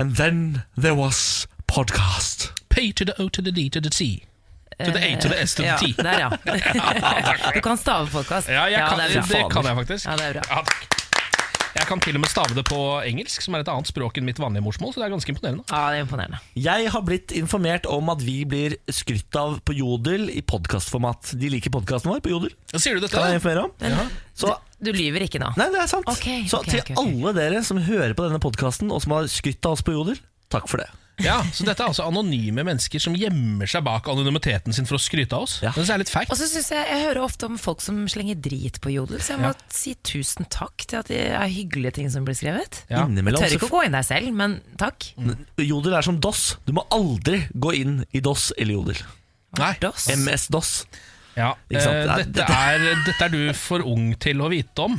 And then there was podcast. P to the O to the D to the T. To the A to the S to the Ja, T. der, ja. Du kan stave podkast. Ja, ja kan, det det, kan jeg faktisk. Ja, det er bra. Ja. Jeg kan til og med stave det på engelsk, som er et annet språk enn mitt vanlige morsmål. Så det er ganske imponerende. Ja, det er imponerende. Jeg har blitt informert om at vi blir skrytt av på Jodel i podkastformat. De liker podkasten vår på Jodel. Sier du dette? Kan jeg informere om? Ja. Så Du lyver ikke nå? Nei, det er sant. Okay, så okay, til okay, ok. alle dere som hører på denne podkasten, og som har skrytt av oss på Jodel, takk for det. Ja, Så dette er altså anonyme mennesker som gjemmer seg bak anonymiteten sin for å skryte av oss? Ja. Det er litt feigt. Og så synes jeg, jeg hører ofte om folk som slenger drit på Jodel, så jeg må Ja. si tusen takk til at det er hyggelige ting som blir skrevet. Ja. Jeg tør ikke å gå inn der selv, men takk. Jodel er som DOS. Du må aldri gå inn i DOS eller Jodel. Nei. MS-DOS. Ja, Ikke sant? eh, er- dette, er, dette er du for ung til å vite om.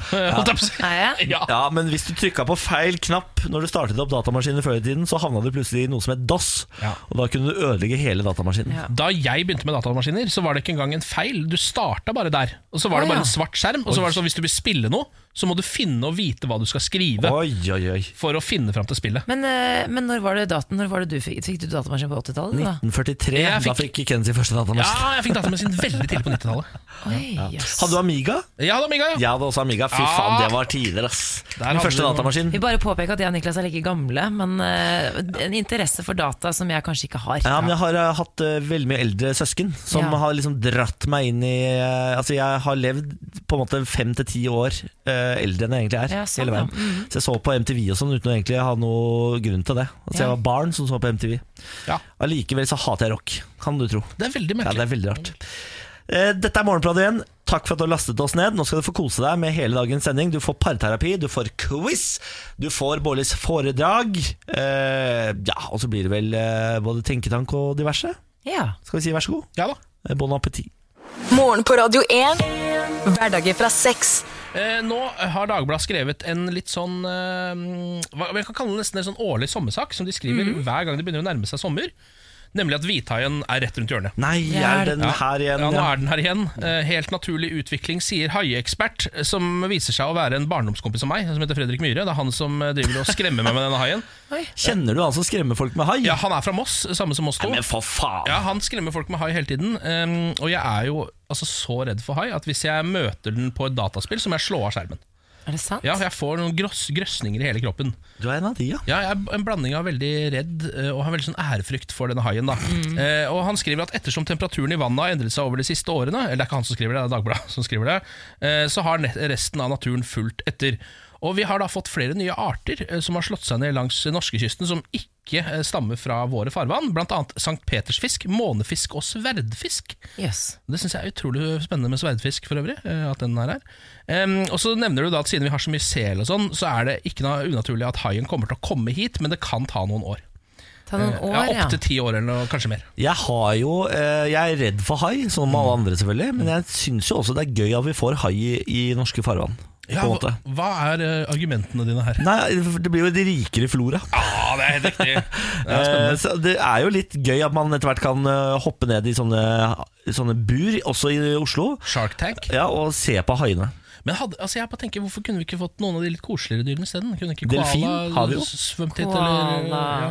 jeg? Ja. Ja, men hvis du trykka på feil knapp når du startet opp datamaskinen før i tiden, så havna du plutselig i noe som het DOS. Ja. Og da kunne du ødelegge hele datamaskinen. Ja. Da jeg begynte med datamaskiner, så var det ikke engang en feil. Du starta bare der. Og så var det bare en svart skjerm. Og så var det sånn hvis du vil spille noe, så må du finne og vite hva du skal skrive. Oi, oi, oi. For å finne fram til spillet. Men, eh, men når var det daten, når var det du fikk, fikk du datamaskin på 80-tallet? 1943, Jeg da fikk- fikk Kenzie første datamaskin. Ja, jeg fikk datamaskin veldig tidlig på 90-tallet. Ja. Hadde du Amiga? Jeg hadde Amiga. Ja. Jeg hadde også Amiga. Fy Ja. faen, det var tider, ass. Der Min første datamaskin. Vi bare påpeker at jeg og Niklas er like gamle, men uh, en interesse for data som jeg kanskje ikke har. Ja, men Jeg har uh, hatt uh, veldig mye eldre søsken som Ja. har liksom dratt meg inn i Altså Jeg har levd på en måte fem til ti år eh, eldre enn jeg egentlig er. Ja, sånn, hele veien. ja. Mm. Så jeg så på MTV og sånn uten å egentlig ha noe grunn til det. Altså Ja. Jeg var barn som så på MTV. Ja. Allikevel så hater jeg rock. Kan du tro. Det er veldig Ja, det er veldig rart. Eh, Dette er Morgenbladet igjen. Takk for at du har lastet oss ned. Nå skal du få kose deg med hele dagens sending. Du får parterapi, du får quiz, du får Bårlis foredrag. Eh, ja, og så blir det vel eh, både tenketank og diverse. Ja. Skal vi si vær så god? Ja da. Eh, Bon appétit. Morgen på Radio 1. Hverdager fra sex. Eh, nå har Dagbladet skrevet en litt sånn eh, hva Vi kan kalle det nesten en sånn årlig sommersak, som de skriver Mhm. hver gang det begynner å nærme seg sommer. Nemlig at hvithaien er rett rundt hjørnet. Nei, er den her igjen? Ja, nå er den her igjen. Eh, Helt naturlig utvikling, sier haiekspert, eh, som viser seg å være en barndomskompis av meg, som heter Fredrik Myhre. Det er han som eh, driver og skremmer meg med denne haien. Kjenner du han som skremmer folk med hai? Ja, Han er fra Moss, samme som oss to. Men for faen! Ja, Han skremmer folk med hai hele tiden. Um, og jeg er jo altså, så redd for hai at hvis jeg møter den på et dataspill, så må jeg slå av skjermen. Er det sant? Ja, Jeg får noen gross, grøsninger i hele kroppen. Du er en av de, ja. Ja, Jeg er en blanding av veldig redd eh, og har veldig sånn ærefrykt for denne haien. da eh, Og Han skriver at ettersom temperaturen i vannet har endret seg over de siste årene, eller det er ikke han som skriver det, det er Dagbladet som skriver det, eh, så har net- resten av naturen fulgt etter. Og Vi har da fått flere nye arter eh, som har slått seg ned langs norskekysten, som ikke eh, stammer fra våre farvann. Blant annet Sankt Petersfisk, månefisk og sverdfisk. Yes. Det syns jeg er utrolig spennende med sverdfisk for øvrig. eh, At den er her Um, Og så nevner du da at siden vi har så mye sel og sånn, så er det ikke noe unaturlig at haien kommer til å komme hit, men det kan ta noen år. Ta noen år, ja. Opptil ti år eller noe, kanskje mer. Jeg har jo eh, Jeg er redd for hai, som Mm. alle andre selvfølgelig. Men jeg syns jo også det er gøy at vi får hai i, i norske farvann. Ja, på en hva, måte. hva er eh, argumentene dine her? Nei, det blir jo de rikere flora. Ja, det er helt riktig. Det er Eh, det er jo litt gøy at man etter hvert kan eh, hoppe ned i sånne, sånne bur, også i Oslo, Shark Tank. ja, og se på haiene. Men hadde, altså jeg bare tenker, hvorfor kunne vi ikke fått noen av de litt koseligere dyrene isteden? Kunne ikke Delfin koala har vi jo. svømt hit, eller ja.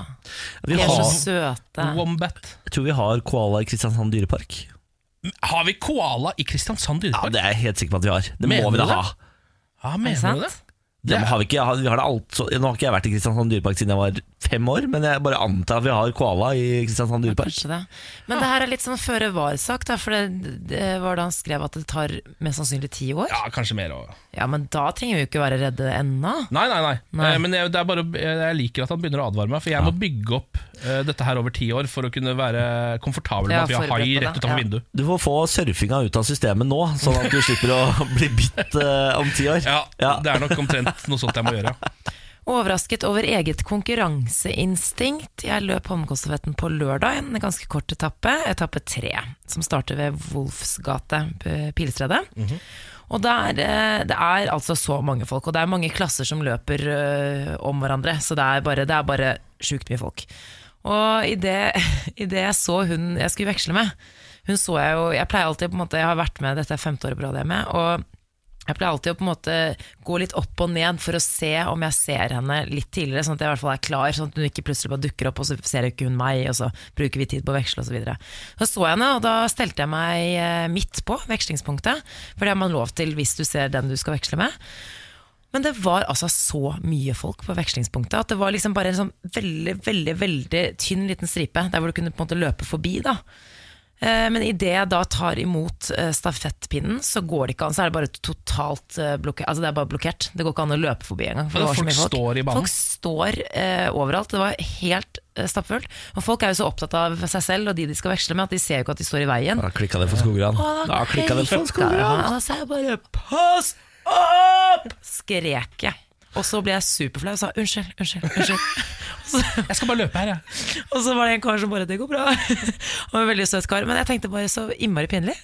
Vi De er så søte. Wombat? jeg tror vi har koala i Kristiansand dyrepark. Har vi koala i Kristiansand Ja, dyrepark? Det er jeg helt sikker på at vi har. Det Mener må vi da det? ha. Ja, Er mener du det? Det har vi, ikke, vi har det alt, så, nå har ikke jeg vært i Kristiansand dyrepark siden jeg var fem år, men jeg bare antar at vi har koala i Kristiansand dyrepark. Ja, det. Men det her er litt sånn føre var-sak, for det, det var da han skrev at det tar mest sannsynlig ti år. Ja, kanskje mer også. Ja, men da trenger vi jo ikke være redde ennå. Nei, nei, nei. Nei. Eh, Men jeg, det er bare, jeg liker at han begynner å advare meg, for jeg må bygge opp uh, dette her over ti år for å kunne være komfortabel med at vi har hai rett utenfor ja. vinduet. Du får få surfinga ut av systemet nå, sånn at du slipper å bli bitt uh, om ti år. Ja, Ja. Det er nok omtrent noe sånt jeg må gjøre. Overrasket over eget konkurranseinstinkt. Jeg løp Holmenkollstafetten på lørdag, en ganske kort etappe, etappe tre, som starter ved Wolfsgate, p- Pilestredet. Og det er, eh, det er altså så mange folk, og det er mange klasser som løper eh, om hverandre, så det er bare, det er bare sjukt mye folk. Og idet jeg så hun jeg skulle veksle med, hun så jeg jo Jeg pleier alltid på en måte Jeg har vært med, dette er femte året på rad jeg er med, og Jeg pleier alltid å på en måte gå litt opp og ned for å se om jeg ser henne litt tidligere, sånn at jeg i hvert fall er klar, sånn at hun ikke plutselig bare dukker opp, og så ser ikke hun meg, og så bruker vi tid på å veksle osv. Så, så så jeg henne, og da stelte jeg meg eh, midt på vekslingspunktet, for det har man lov til hvis du ser den du skal veksle med. Men det var altså så mye folk på vekslingspunktet at det var liksom bare en sånn veldig, veldig veldig tynn liten stripe der hvor du kunne på en måte løpe forbi. da Men idet jeg da tar imot eh, stafettpinnen, så går det ikke an. Så er det bare totalt eh, blokkert. Altså det er bare blokkert. Det går ikke an å løpe forbi engang. for folk folk. står i banen? Folk står eh, overalt. Det var helt eh, stappfullt. Og folk er jo så opptatt av seg selv og de de skal veksle med, at de ser jo ikke at de står i veien. Da klikka det for Skogran. Da klikka det for. Skogran. Da sa jeg bare 'pass opp!' skrek jeg. Og så ble jeg superflau og sa unnskyld, unnskyld, unnskyld. Jeg skal bare løpe her, jeg. Og så var det en kar som bare 'det går bra'. Var en veldig søt kar. Men jeg tenkte bare så innmari pinlig.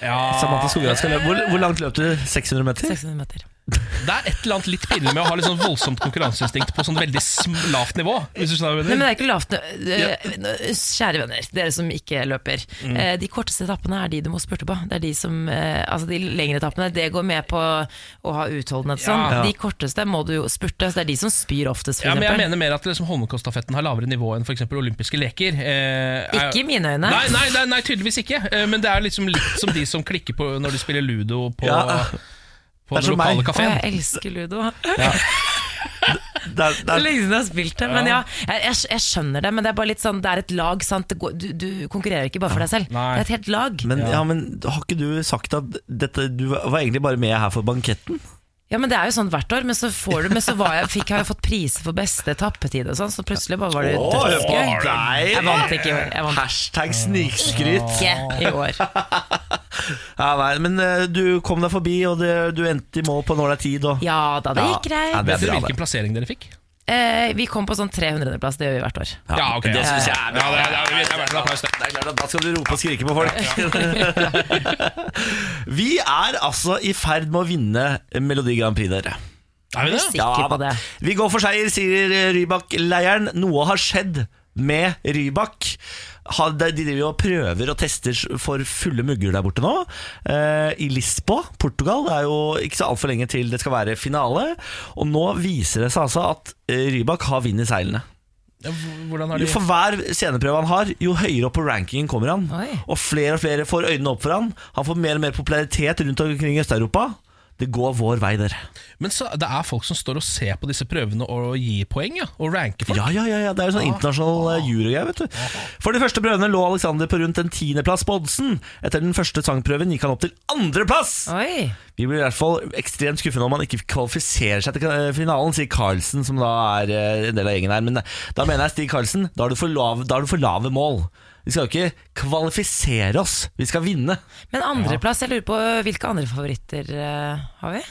Ja. Samantha Skogran skal løpe. Hvor, hvor langt løp du? 600 meter? 600 meter. Det er et eller annet litt pinlig med å ha litt sånn voldsomt konkurranseinstinkt på sånn veldig sm- lavt nivå. Hvis du skjønner hva Nei, men det er ikke lavt nivå. Kjære venner, dere som ikke løper. Mm. Eh, De korteste etappene er de du må spurte på. Det er de som eh, Altså de lengre etappene, det går med på å ha utholdenhet sånn. Ja. De korteste må du spurte, så det er de som spyr oftest, for Ja, men jeg mener mer at liksom, Holmenkollstafetten har lavere nivå enn f.eks. olympiske leker. Eh, er- Ikke i mine øyne. Nei, nei, nei, nei, tydeligvis ikke. Eh, Men det er liksom litt som de som klikker på når de spiller ludo på, Ja. på den lokale. Kafeen. jeg elsker ludo. Er, det er lenge siden jeg har spilt det. Men ja, jeg, jeg, jeg skjønner det, men det er bare litt sånn Det er et lag, sant. Det går, du, du konkurrerer ikke bare for deg selv. Nei. Det er et helt lag. men, ja, men har ikke du sagt at dette, du var egentlig bare med her for banketten? Ja, men Det er jo sånn hvert år, men så, får du, men så var jeg, fikk jeg jo fått priser for beste etappetid, og sånn, så plutselig bare var det dødsgøy. Jeg vant ikke i år. Jeg vant Hashtag snikskryt. ikke i år. Ja, nei, men eh, du kom deg forbi, og det, du endte i mål på når det er tid. Og, Ja da, det gikk Ja, det er Vet dere bra, det. hvilken plassering dere fikk? Eh, vi kom på sånn 300.-plass, det gjør vi hvert år. Ja, ok, Det syns jeg er bra. Ja, det er- det er- det er verdt en applaus, det. Det er klart at Da skal du rope og skrike på folk. Vi er altså i ferd med å vinne Melodi Grand Prix, dere. Er vi det? Ja, på da. det. Vi går for seier, sier Rybak-leiren. Noe har skjedd med Rybak. De driver og prøver og tester for fulle mugger der borte nå. Eh, I Lisboa, Portugal. Det er jo ikke så altfor lenge til det skal være finale. Og nå viser det seg altså at eh, Rybak har vind i seilene. De For hver sceneprøve han har, jo høyere opp på rankingen kommer han. Oi. Og flere og flere får øynene opp for han. Han får mer og mer popularitet rundt omkring i Øst-Europa. Det går vår vei, der. Men så, det er folk som står og ser på disse prøvene og gir poeng, ja? Og ranker folk? Ja, ja, ja, ja. Det er jo sånn internasjonal ah, jurygreie, vet du. For de første prøvene lå Alexander på rundt en tiendeplass på oddsen. Etter den første sangprøven gikk han opp til andreplass! Vi blir i hvert fall ekstremt skuffende om han ikke kvalifiserer seg til eh, finalen, sier Carlsen, som da er eh, en del av gjengen her. Men eh, da mener jeg Stig Carlsen, da har du for, lav, da har du for lave mål. Vi skal jo ikke kvalifisere oss, vi skal vinne. Men andreplass, jeg lurer på hvilke andre favoritter eh, har vi?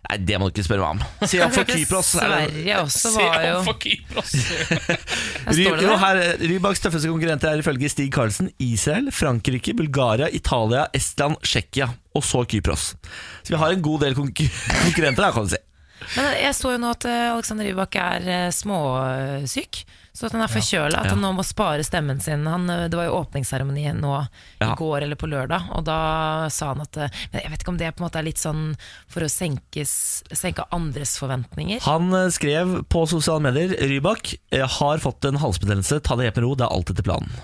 Nei, det må du ikke spørre meg om. Se opp for Kypros. er Sverige også var jo opp for Kypros! Her står det jo, det. her, Rybaks tøffeste konkurrenter er ifølge Stig Karlsen Israel, Frankrike, Bulgaria, Italia, Estland, Tsjekkia og så Kypros. Så vi har en god del konkur konkurrenter her, kan du si. Men jeg så jo nå at eh, Alexander Rybak er eh, småsyk. Så at han er forkjøla, at han nå må spare stemmen sin. Han, eh, det var jo åpningsseremoni nå i går eller på lørdag, og da sa han at eh, Men jeg vet ikke om det på en måte er litt sånn for å senkes, senke andres forventninger. Han eh, skrev på sosiale medier Rybak har fått en halsbetennelse, ta det helt med ro, det er alt etter planen.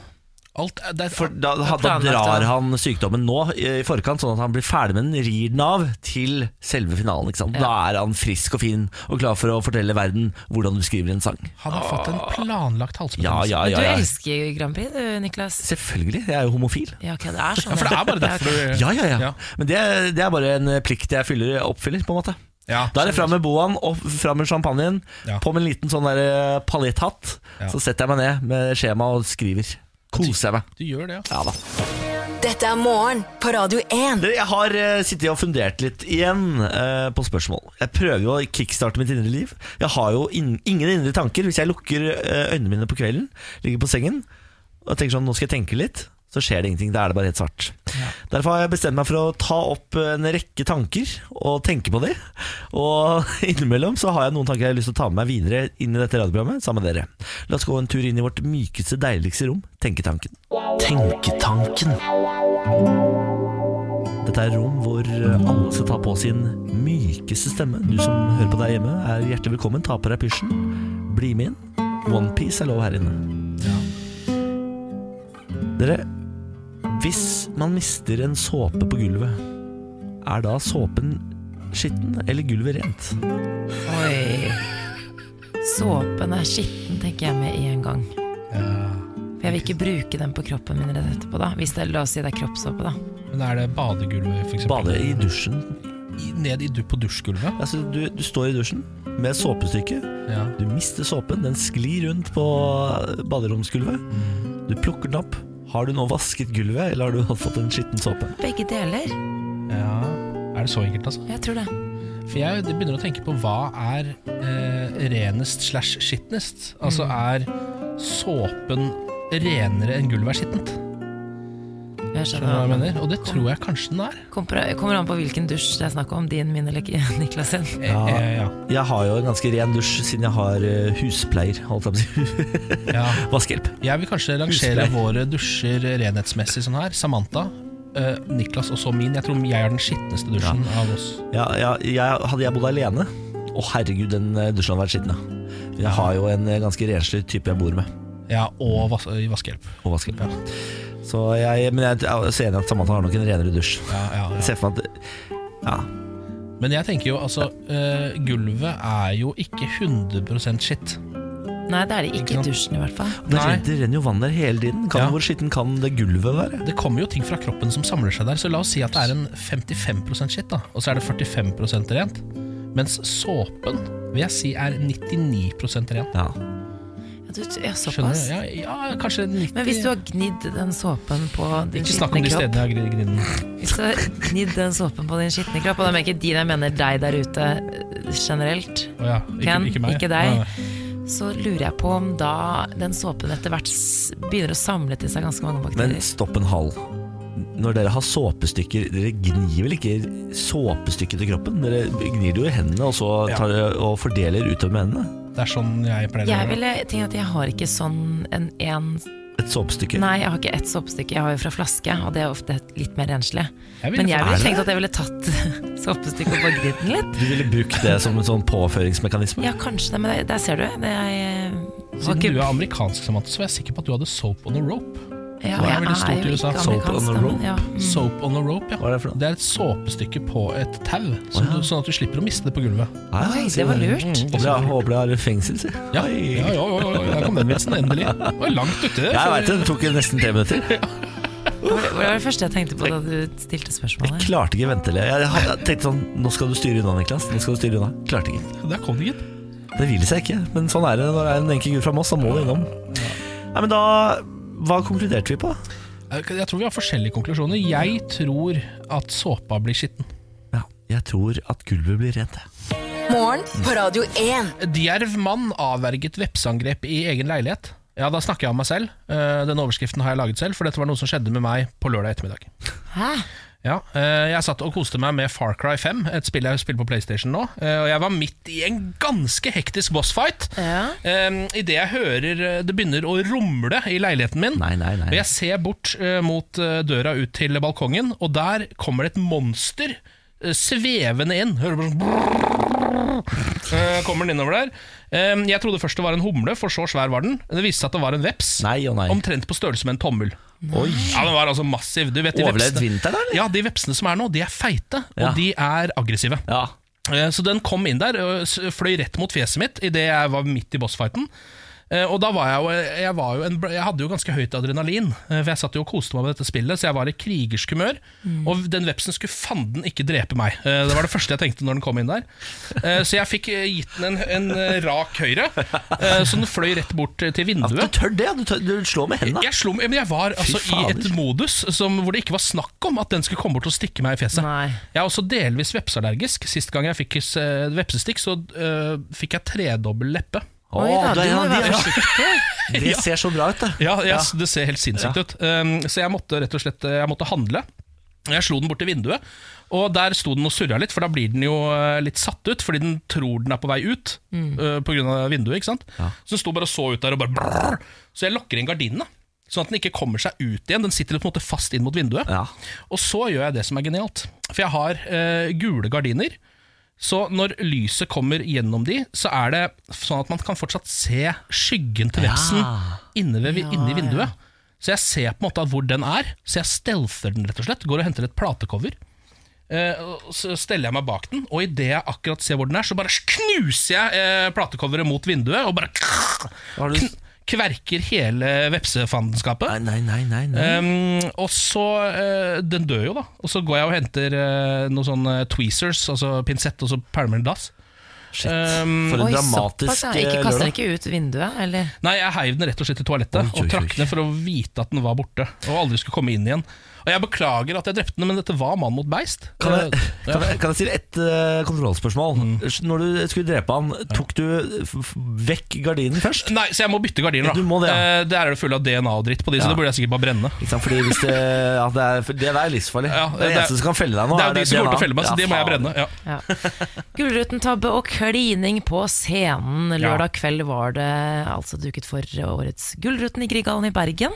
Alt, er- det er, For da, da da, drar han sykdommen nå i forkant, sånn at han blir ferdig med den, rir den av til selve finalen. Ikke sant? Da er han frisk og fin og klar for å fortelle verden hvordan du skriver en sang. han har fått en planlagt Ja, halsbetennelse. ja, ja, du elsker Grand Prix, du Niklas. Selvfølgelig, jeg er jo homofil. Ja, okay, det er sånn. Ja, for det er bare derfor du Ja, ja, ja. Ja. Men det, det er bare en plikt jeg fyller, oppfyller, på en måte. Ja, Da er det fram med boaen og fram med champagnen, Ja. på med en liten sånn eh, paljetthatt. Ja. Så setter jeg meg ned med skjema og skriver. Koser jeg meg. Du gjør det, ja. Ja da. Dette er morgen på Radio 1. Dere, jeg har uh, sittet og fundert litt igjen uh, på spørsmål. Jeg prøver jo å kickstarte mitt indre liv. Jeg har jo in ingen indre tanker. Hvis jeg lukker uh, øynene mine på kvelden, ligger på sengen og tenker sånn, nå skal jeg tenke litt, så skjer det ingenting. Da er det bare helt svart. Derfor har jeg bestemt meg for å ta opp en rekke tanker og tenke på dem. Og innimellom så har jeg noen tanker jeg har lyst til å ta med meg videre inn i dette radioprogrammet sammen med dere. La oss gå en tur inn i vårt mykeste, deiligste rom, tenketanken. Tenketanken. Dette er rom hvor alle skal ta på sin mykeste stemme. Du som hører på deg hjemme, er hjertelig velkommen. Ta på deg pysjen. Bli med inn. Onepiece er lov her inne. Dere, hvis man mister en såpe på gulvet, er da såpen skitten eller gulvet rent? Oi. Såpen er skitten, tenker jeg med en gang. For jeg vil ikke bruke den på kroppen min rett etterpå, da. Hvis det, la oss si det er kroppssåpe, da. Men er det badegulvet, f.eks.? Bade i dusjen. I- Ned i, du- på dusjgulvet? Altså, du, du står i dusjen med såpestykke. Ja. Du mister såpen, den sklir rundt på baderomsgulvet. Du plukker den opp. Har du nå vasket gulvet, eller har du fått en skitten såpe? Begge deler. ja. Er det så enkelt, altså? Jeg tror det. For jeg begynner å tenke på hva er eh, renest slash skitnest. Altså er såpen renere enn gulvet er skittent? Jeg Skjønner hva jeg mener? Og det tror jeg kanskje den er. Kommer, kommer an på hvilken dusj det er snakk om. Din, min eller Niklas sin. Ja. ja. Jeg har jo en ganske ren dusj siden jeg har eh, huspleier. Holdt jeg på å si. ja. Vaskehjelp. Jeg vil kanskje rangere våre dusjer renhetsmessig sånn her. Samantha, eh, Niklas og så min. Jeg tror jeg er den skitneste dusjen av oss. Ja, ja, jeg, hadde jeg bodd alene Å herregud, den eh, dusjen hadde vært skitten. Jeg har jo en ganske renslig type jeg bor med. Ja, og vas vaskehjelp. Og vaskehjelp. Så jeg, men jeg er så enig at Samantha har nok en renere dusj. Ja, ja, ja. ser for meg at Ja, Men jeg tenker jo altså uh, Gulvet er jo ikke 100% skitt. Nei, det er det Ikke ikke i dusjen i hvert fall. det, renner- det renner jo vann der hele tiden. Kan, Ja. Hvor skitten kan det gulvet være? Det kommer jo ting fra kroppen som samler seg der, så la oss si at det er en 55 skitt, da, og så er det 45% rent. Mens såpen vil jeg si er 99 rent. Ja. Du, ja, såpass. Ja, ja, kanskje 90 Men hvis du har gnidd den såpen på din Ikke snakk om de stedene jeg har. Hvis du har gnidd den såpen på din skitne kropp, og da mener jeg ikke din, jeg mener deg der ute eh, generelt, oh, ja, ikke, Ken, ikke meg. ikke deg. Nei, nei. så lurer jeg på om da den såpen etter hvert begynner å samle til seg ganske mange bakterier. Men stopp en halv. Når dere har såpestykker Dere gnir vel ikke såpestykket til kroppen? Dere gnir det jo i hendene og så Ja. tar, og fordeler utover med hendene. Det er sånn jeg pleier å Jeg gjøre. ville tenke at jeg har ikke sånn en, en Et såpestykke. Nei, jeg har ikke ett såpestykke, jeg har jo fra flaske, og det er ofte litt mer renslig. Jeg Men jeg ville tenkt at jeg ville tatt såpestykket og bare gnidd den litt. Du ville brukt det som en sånn påføringsmekanisme? Ja, kanskje det, men der ser du. Det er, Siden du er amerikansk, Samantha, så var jeg sikker på at du hadde soap on a rope. Ja, det er veldig stort er i USA. Soap on a rope? Ja. Mm. Soap on a rope, ja. Hva er det for noe? Det er et såpestykke på et tau, Å, ja. sånn at du slipper å miste det på gulvet. Ja, Oi, det var lurt. Mm, jeg, håper det har fengsel, si. Ja, ja, ja, ja, ja, der kom den vitsen, endelig. Det var langt ute. Jeg veit det, det tok nesten tre minutter. Hva var det- var det første jeg tenkte på da du stilte spørsmålet. Jeg klarte ikke å vente. Jeg, jeg tenkte sånn Nå skal du styre unna, Niklas. Nå skal du styre unna. Klarte ikke. Der kom det, gitt. Det vil seg ikke, men sånn er det når det er en enkel gud fra Moss. Da må det innom. Nei, men da Hva konkluderte vi på? Jeg jeg tror vi har forskjellige konklusjoner. Jeg tror at såpa blir skitten. Ja, jeg tror at gulvet blir rent. Morgen på Radio 1. Djerv mann avverget vepseangrep i egen leilighet. Ja, da snakker jeg om meg selv. Eh, Den overskriften har jeg laget selv, for dette var noe som skjedde med meg på lørdag ettermiddag. Hæ? Ja, eh, Jeg satt og koste meg med Far Cry 5, et spill jeg spiller på PlayStation nå. eh, Og jeg var midt i en ganske hektisk bossfight. Ja. Um, Idet jeg hører eh, det begynner å rumle i leiligheten min. Nei, nei, nei. Og jeg ser bort eh, mot eh, døra ut til balkongen, og der kommer det et monster eh, svevende inn. Hører bare sånn Eh, Kommer den innover der. Jeg trodde først det var en humle, for så svær var den. Det viste seg at det var en veps. Omtrent på størrelse med en tommel. Oi. Ja, Den var altså massiv. Du vet, de Overlevd vepsene- vinteren, eller? Ja, de vepsene som er nå, de er feite, Ja. og de er aggressive. Ja. Eh, Så den kom inn der og s- fløy rett mot fjeset mitt idet jeg var midt i bossfighten. Eh, Og da var jeg jo Jeg, var jo en, jeg hadde jo ganske høyt adrenalin, eh, for jeg satt jo og koste meg med dette spillet, så jeg var i krigersk humør. Og den vepsen skulle fanden ikke drepe meg. Eh, Det var det første jeg tenkte når den kom inn der. Eh, Så jeg fikk eh, gitt den en, en eh, rak høyre, eh, så den fløy rett bort til til At du tør det? Du, tør, du slår med hendene. Jeg, slo, men jeg var altså i et modus som, hvor det ikke var snakk om at den skulle komme bort og stikke meg i fjeset. Nei. Jeg er også delvis vepseallergisk. Sist gang jeg fikk eh, vepsestikk, så uh, fikk jeg tredobbel leppe. Å, Oi da, du må være ja. forsiktig. Det ser så bra ut, det. Ja, ja, Det ser helt sinnssykt ut. Um, så jeg måtte rett og slett eh, Jeg måtte handle. Jeg slo den bort til vinduet, og der sto den og surra litt, for da blir den jo eh, litt satt ut, fordi den tror den er på vei ut Mm. uh, på grunn av vinduet. ikke sant? Ja. Så den sto bare og så ut der og bare brrr. Så jeg lukker inn gardinene. Sånn at den ikke kommer seg ut igjen. Den sitter på en måte fast inn mot vinduet. Ja. Og så gjør jeg det som er genialt. For jeg har uh, gule gardiner. Så når lyset kommer gjennom de, så er det sånn at man kan fortsatt se skyggen til vepsen inne, ved, Ja, inne i vinduet. Så jeg ser på en måte hvor den er. Så jeg stelter den rett og slett. Går og henter et platecover. Eh, så steller jeg meg bak den, og idet jeg akkurat ser hvor den er, så bare knuser jeg eh, platecoveret mot vinduet og bare Har du... kverker hele vepsefandenskapet. Nei, nei, nei, nei, nei. Um, og så uh, Den dør jo, da. Og så går jeg og henter uh, noen sånne tweezers, altså pinsett, og så pælmer den dass. Shit. Um, For en Oi, dramatisk såpass, ja. Ikke eh, den ikke ut vinduet, eller? Nei, jeg heiv den rett og slett i toalettet Oi, oi, og trakk oi. ned for å vite at den var borte. Og aldri skulle komme inn igjen. Og jeg beklager at jeg drepte den, men dette var mann mot beist. Kan jeg, Eh, kan, jeg, kan jeg stille ett uh, kontrollspørsmål? Mm. Når du skulle drepe han, tok du f f vekk gardinen først? Nei, så jeg må bytte gardiner, da. Ja, må det, ja. Eh, Der er det full av DNA og dritt på de, så det burde jeg sikkert bare brenne. Ikke sant? Fordi hvis det, ja, det, er, det er livsfarlig. Ja, det, det- eneste som kan felle deg nå, det er jo de som kommer til å felle meg, så Ja, det må jeg brenne. Ja. Ja. Gullruten-tabbe og klining på scenen. Lørdag kveld var det altså duket for årets Gullruten i Grieghallen i Bergen.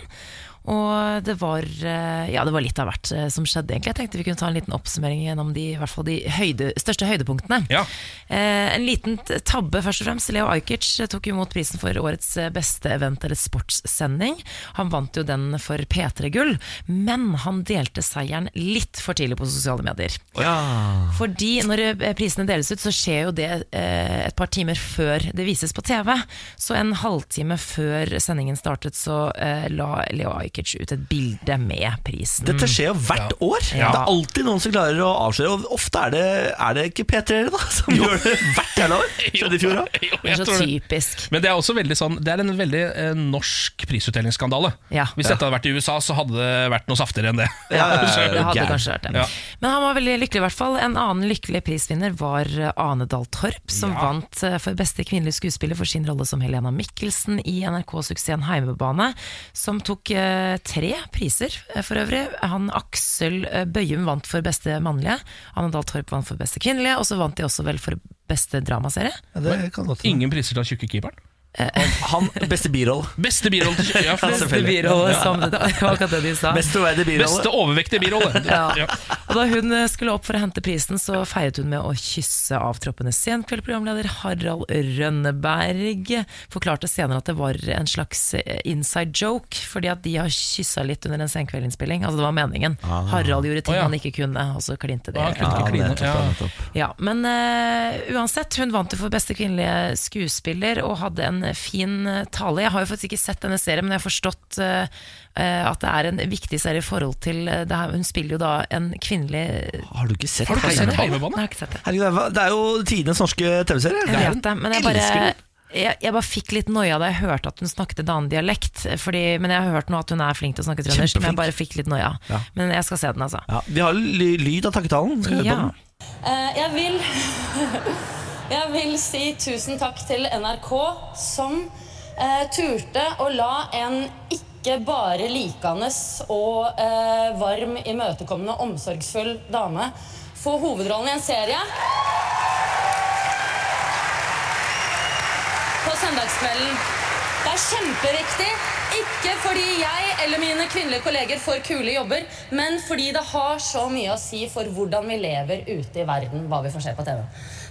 Og det var, eh, ja, det var litt av hvert eh, som skjedde, egentlig. Jeg tenkte vi kunne ta en liten oppsummering gjennom de, i hvert fall de høyde, største høydepunktene. Ja. Eh, en liten tabbe, først og fremst. Leo Ajkic tok imot prisen for årets eh, beste event eller sportssending. Han vant jo den for P3-gull, men han delte seieren litt for tidlig på sosiale medier. Ja. Fordi når eh, prisene deles ut, så skjer jo det eh, et par timer før det vises på TV. Så en halvtime før sendingen startet, så eh, la Leo Ajkic ut et bilde med prisen. Dette skjer jo hvert år. Ja. Det er alltid noen som klarer å avsløre. Og ofte er det, er det ikke P3 da som gjør det hvert jævla år. Skjedde i fjor òg. Det er så typisk. Men det er også veldig sånn Det er en veldig eh, norsk prisutdelingsskandale. Ja. Hvis dette hadde vært i USA, så hadde det vært noe saftigere enn det. Ja, ja, ja, Det hadde kanskje vært det. Ja. Men han var veldig lykkelig, i hvert fall. En annen lykkelig prisvinner var eh, Ane Dahl Torp, som Ja. vant eh, for beste kvinnelige skuespiller for sin rolle som Helena Mikkelsen i NRK-suksessen Heimebane, som tok eh, tre priser eh, for øvrig. Han Aksel eh, Bøyum vant for beste mannlige, Ane Dahl Torp vant for beste kvinnelige, og så vant de også vel for beste dramaserie. Ja, det kan godt hende. Ingen priser til han tjukke keeperen. Han, beste birolle. Beste birolle til ja, Beste birolle, som det det var akkurat det de sa. Best troverdig. Beste overvektige birolle. Ja. Ja. Og da hun skulle opp for å hente prisen, så feiret hun med å kysse avtroppende senkveldprogramleder Harald Rønneberg. Forklarte senere at det var en slags eh, inside joke, fordi at de har kyssa litt under en senkveldinnspilling. Altså det var meningen. Harald gjorde ting oh, ja. han ikke kunne, og så klinte de. Ah, han Ja, kline. ja, Ja. men uh, uansett, hun vant jo for beste kvinnelige skuespiller og hadde en fin eh, tale. Jeg har jo faktisk ikke sett denne serien, men jeg har forstått eh, eh, at det er en viktig serie i forhold til eh, det her. Hun spiller jo da en kvinnelig Har du ikke sett Har du ikke sett Heimebane? Det. Det er- det er jo tidenes norske TV-serie. Jeg vet det, men jeg bare jeg, jeg bare fikk litt noia da jeg hørte at hun snakket en annen dialekt. Fordi, men jeg har hørt nå at hun er flink til å snakke trøndersk, men jeg bare fikk litt noia. Ja. Men jeg skal se den, altså. Ja, vi har ly lyd av takketalen. Skal vi høre på den? Uh, Jeg vil, jeg vil si tusen takk til NRK, som eh, turte å la en ikke bare likende og eh, varm, imøtekommende, omsorgsfull dame få hovedrollen i en serie. På søndagskvelden. Det er kjemperiktig. Ikke fordi jeg eller mine kvinnelige kolleger får kule jobber, men fordi det har så mye å si for hvordan vi lever ute i verden, hva vi får se på TV.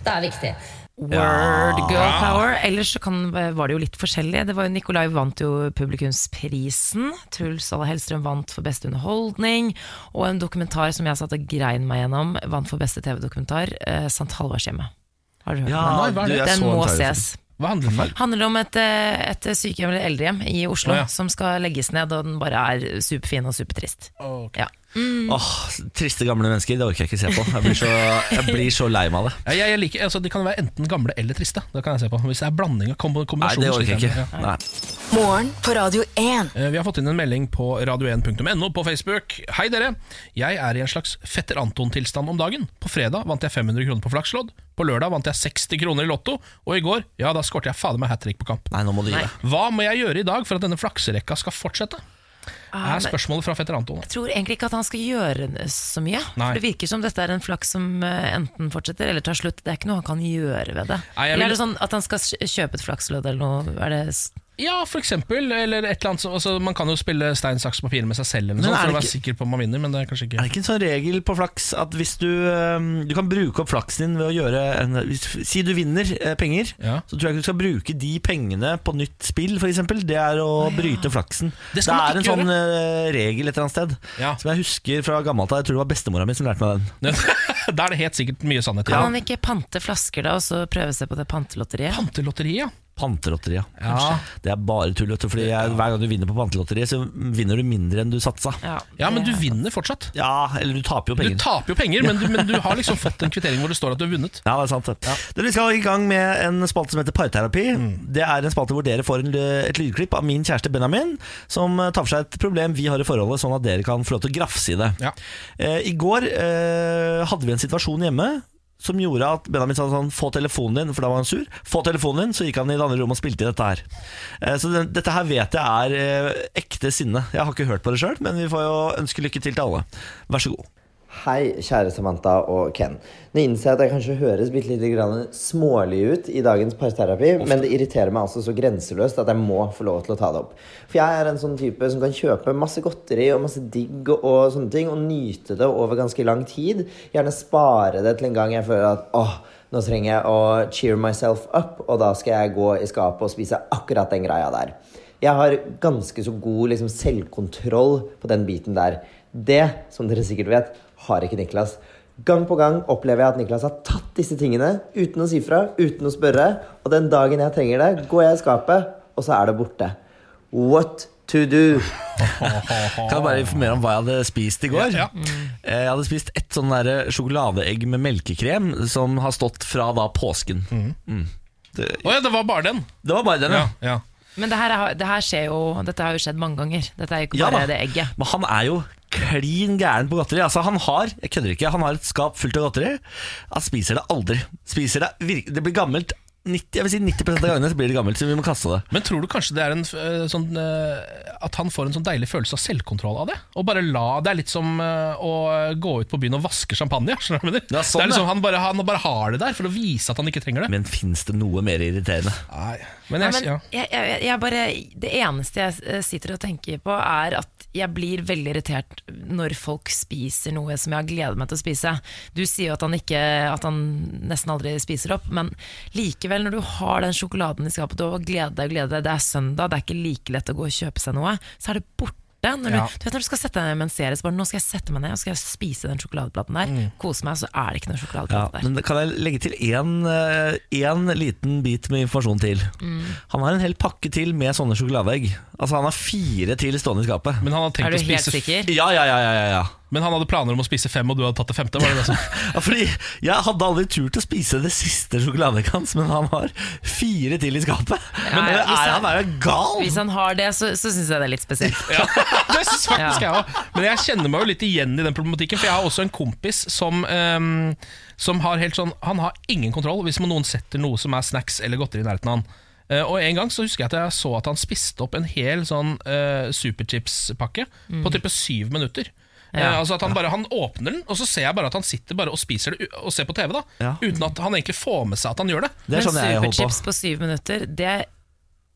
Det er viktig. Word girl power. Ellers så kan, var det jo litt forskjellig. Det var jo Nikolai vant jo publikumsprisen. Truls Alla Hellstrøm vant for beste underholdning. Og en dokumentar som jeg satt og grein meg gjennom, vant for beste TV-dokumentar. Eh, Sant Halvardshjemmet. Har du hørt Ja, om den? du, Den må ses. Hva handler den om? handler om et, eh, et sykehjem eller eldrehjem i Oslo oh, ja. som skal legges ned, og den bare er superfin og supertrist. Ok. Ja. Åh, Triste gamle mennesker, det orker jeg ikke se på. Jeg blir så, jeg blir så lei meg av det. Ja, jeg, jeg liker, altså, de kan være enten gamle eller triste. Det kan jeg se på Hvis det er blanding av kom- Nei, det orker jeg ikke. ja. Nei. Morgen på Radio 1. Eh, Vi har fått inn en melding på radio1.no på Facebook. Hei dere, jeg er i en slags Fetter Anton-tilstand om dagen. På fredag vant jeg 500 kroner på flakslodd. På lørdag vant jeg 60 kroner i Lotto. Og i går, ja da skårte jeg fader meg hat trick på kamp. Nei, nå må du gi deg. Hva må jeg gjøre i dag for at denne flakserekka skal fortsette? Ah, Er spørsmålet fra Fetter Anton. Jeg tror egentlig ikke at han skal gjøre så mye. Nei. For Det virker som dette er en flaks som eh, enten fortsetter eller tar slutt. Det er ikke noe han kan gjøre ved det. Nei, vil... eller er det sånn at han skal kjøpe et flakslodd eller noe? Er det Ja, for eksempel. Eller et eller annet altså, Man kan jo spille stein, saks, papir med seg selv, eller noe sånt, er for det å være sikker på om man vinner. Men det er kanskje ikke Er det ikke en sånn regel på flaks at hvis du Du kan bruke opp flaksen din ved å gjøre en, hvis, Si du vinner eh, penger, Ja. så tror jeg ikke du skal bruke de pengene på nytt spill, f.eks. Det er å bryte flaksen. Det skal man er en gjøre. sånn regel et eller annet sted Ja. som jeg husker fra gammelt av. Jeg tror det var bestemora mi som lærte meg den. Da er det helt sikkert mye sannhet i. Kan man ikke pante flasker da, og så prøve seg på det pantelotteriet? Pantelotteriet, ja. Pantelotteriet. Ja. Det er bare tull, fordi jeg, hver gang du vinner på pantelotteriet, så vinner du mindre enn du satsa. Ja, ja, men du vinner fortsatt. Ja, eller du taper jo penger. Du taper jo penger, men du, men du har liksom fått en kvittering hvor det står at du har vunnet. Ja, det er sant det. Dere, Vi skal i gang med en spalte som heter Parterapi. Det er en spalte hvor dere får en, et lydklipp av min kjæreste Benjamin, som eh, tar for seg et problem vi har i forholdet, sånn at dere kan få lov til å grafse i det. Ja. Eh, I går eh, hadde vi en situasjon hjemme som gjorde at Benjamin sa sånn Få telefonen din, for da var han sur. Få telefonen din, så gikk han i det andre rommet og spilte i dette her. Eh, Så dette her vet jeg er eh, ekte sinne. Jeg har ikke hørt på det sjøl, men vi får jo ønske lykke til til alle. Vær så god. Hei, kjære Samantha og Ken. Nå innser jeg at jeg kanskje høres bitte litt grann smålig ut i dagens parterapi, men det irriterer meg altså så grenseløst at jeg må få lov til å ta det opp. For jeg er en sånn type som kan kjøpe masse godteri og masse digg og sånne ting, og nyte det over ganske lang tid. Gjerne spare det til en gang jeg føler at åh, nå trenger jeg å cheer myself up, og da skal jeg gå i skapet og spise akkurat den greia der. Jeg har ganske så god liksom, selvkontroll på den biten der. Det, som dere sikkert vet, har ikke Niklas. Gang på gang opplever jeg at Niklas har tatt disse tingene uten å si fra, uten å spørre. Og den dagen jeg trenger det, går jeg i skapet, og så er det borte. What to do? Kan jeg bare informere om hva jeg hadde spist i går? Ja. Eh, Jeg hadde spist et sånn der sjokoladeegg med melkekrem som har stått fra da påsken. Mm. Det, oh, ja, det var bare den. det var bare den, ja. Ja, ja. Men det her, er- det her skjer jo, dette har jo skjedd mange ganger. Dette er jo ikke bare ja, det egget. Men han er jo klin gæren på godteri. Altså Han har jeg kødder ikke, han har et skap fullt av godteri. Han spiser det aldri. Spiser Det Det blir gammelt 90, jeg vil si 90 av gangene så blir det gammelt, så vi må kaste det. Men tror du kanskje det er en eh, sånn eh, At han får en sånn deilig følelse av selvkontroll av det? Og bare la Det er litt som eh, å gå ut på byen og vaske champagne. Skjønner du hva jeg mener? Sånn, det er liksom, ja. han, bare, han bare har det der for å vise at han ikke trenger det. Men fins det noe mer irriterende? Nei, men Ja, jeg, men ja. jeg, jeg, jeg bare, det eneste jeg sitter og tenker på, er at jeg blir veldig irritert når folk spiser noe som jeg har gledet meg til å spise. Du sier jo at han, ikke, at han nesten aldri spiser opp, men likevel, når du har den sjokoladen i skapet og gleder deg og gleder deg, det er søndag, det er ikke like lett å gå og kjøpe seg noe, så er det borte. Når du, Ja. du vet når du skal sette deg ned med en serie, så bare nå skal jeg sette meg ned og skal jeg spise den sjokoladeplaten der. Kose meg, så er det ikke noe Ja, der. men kan jeg legge til én liten bit med informasjon til? Han har en hel pakke til med sånne sjokoladeegg. Altså Han har fire til stående i skapet. Men han har tenkt Er du å helt sikker? Ja, ja, ja, ja, ja. Men han hadde planer om å spise fem, og du hadde tatt det femte? Var det det som? Ja, fordi Jeg hadde aldri turt å spise det siste sjokoladekans hans, men han har fire til i skapet. Men Ja, er, han- Han er jo gal! Hvis han har det, så, så syns jeg det er litt spesielt. Ja, det synes faktisk jeg også. Men jeg kjenner meg jo litt igjen i den problematikken, for jeg har også en kompis som um, Som har helt sånn Han har ingen kontroll hvis noen setter noe som er snacks eller godteri i nærheten av han. Uh, og En gang så husker jeg at jeg så at han spiste opp en hel sånn uh, superchips-pakke på type syv minutter. Eh, Ja. altså at Han bare Han åpner den, og så ser jeg bare at han sitter bare og spiser det og ser på TV. da Ja. Uten at han egentlig får med seg at han gjør det. Det er sånn Men superchips på syv minutter, det,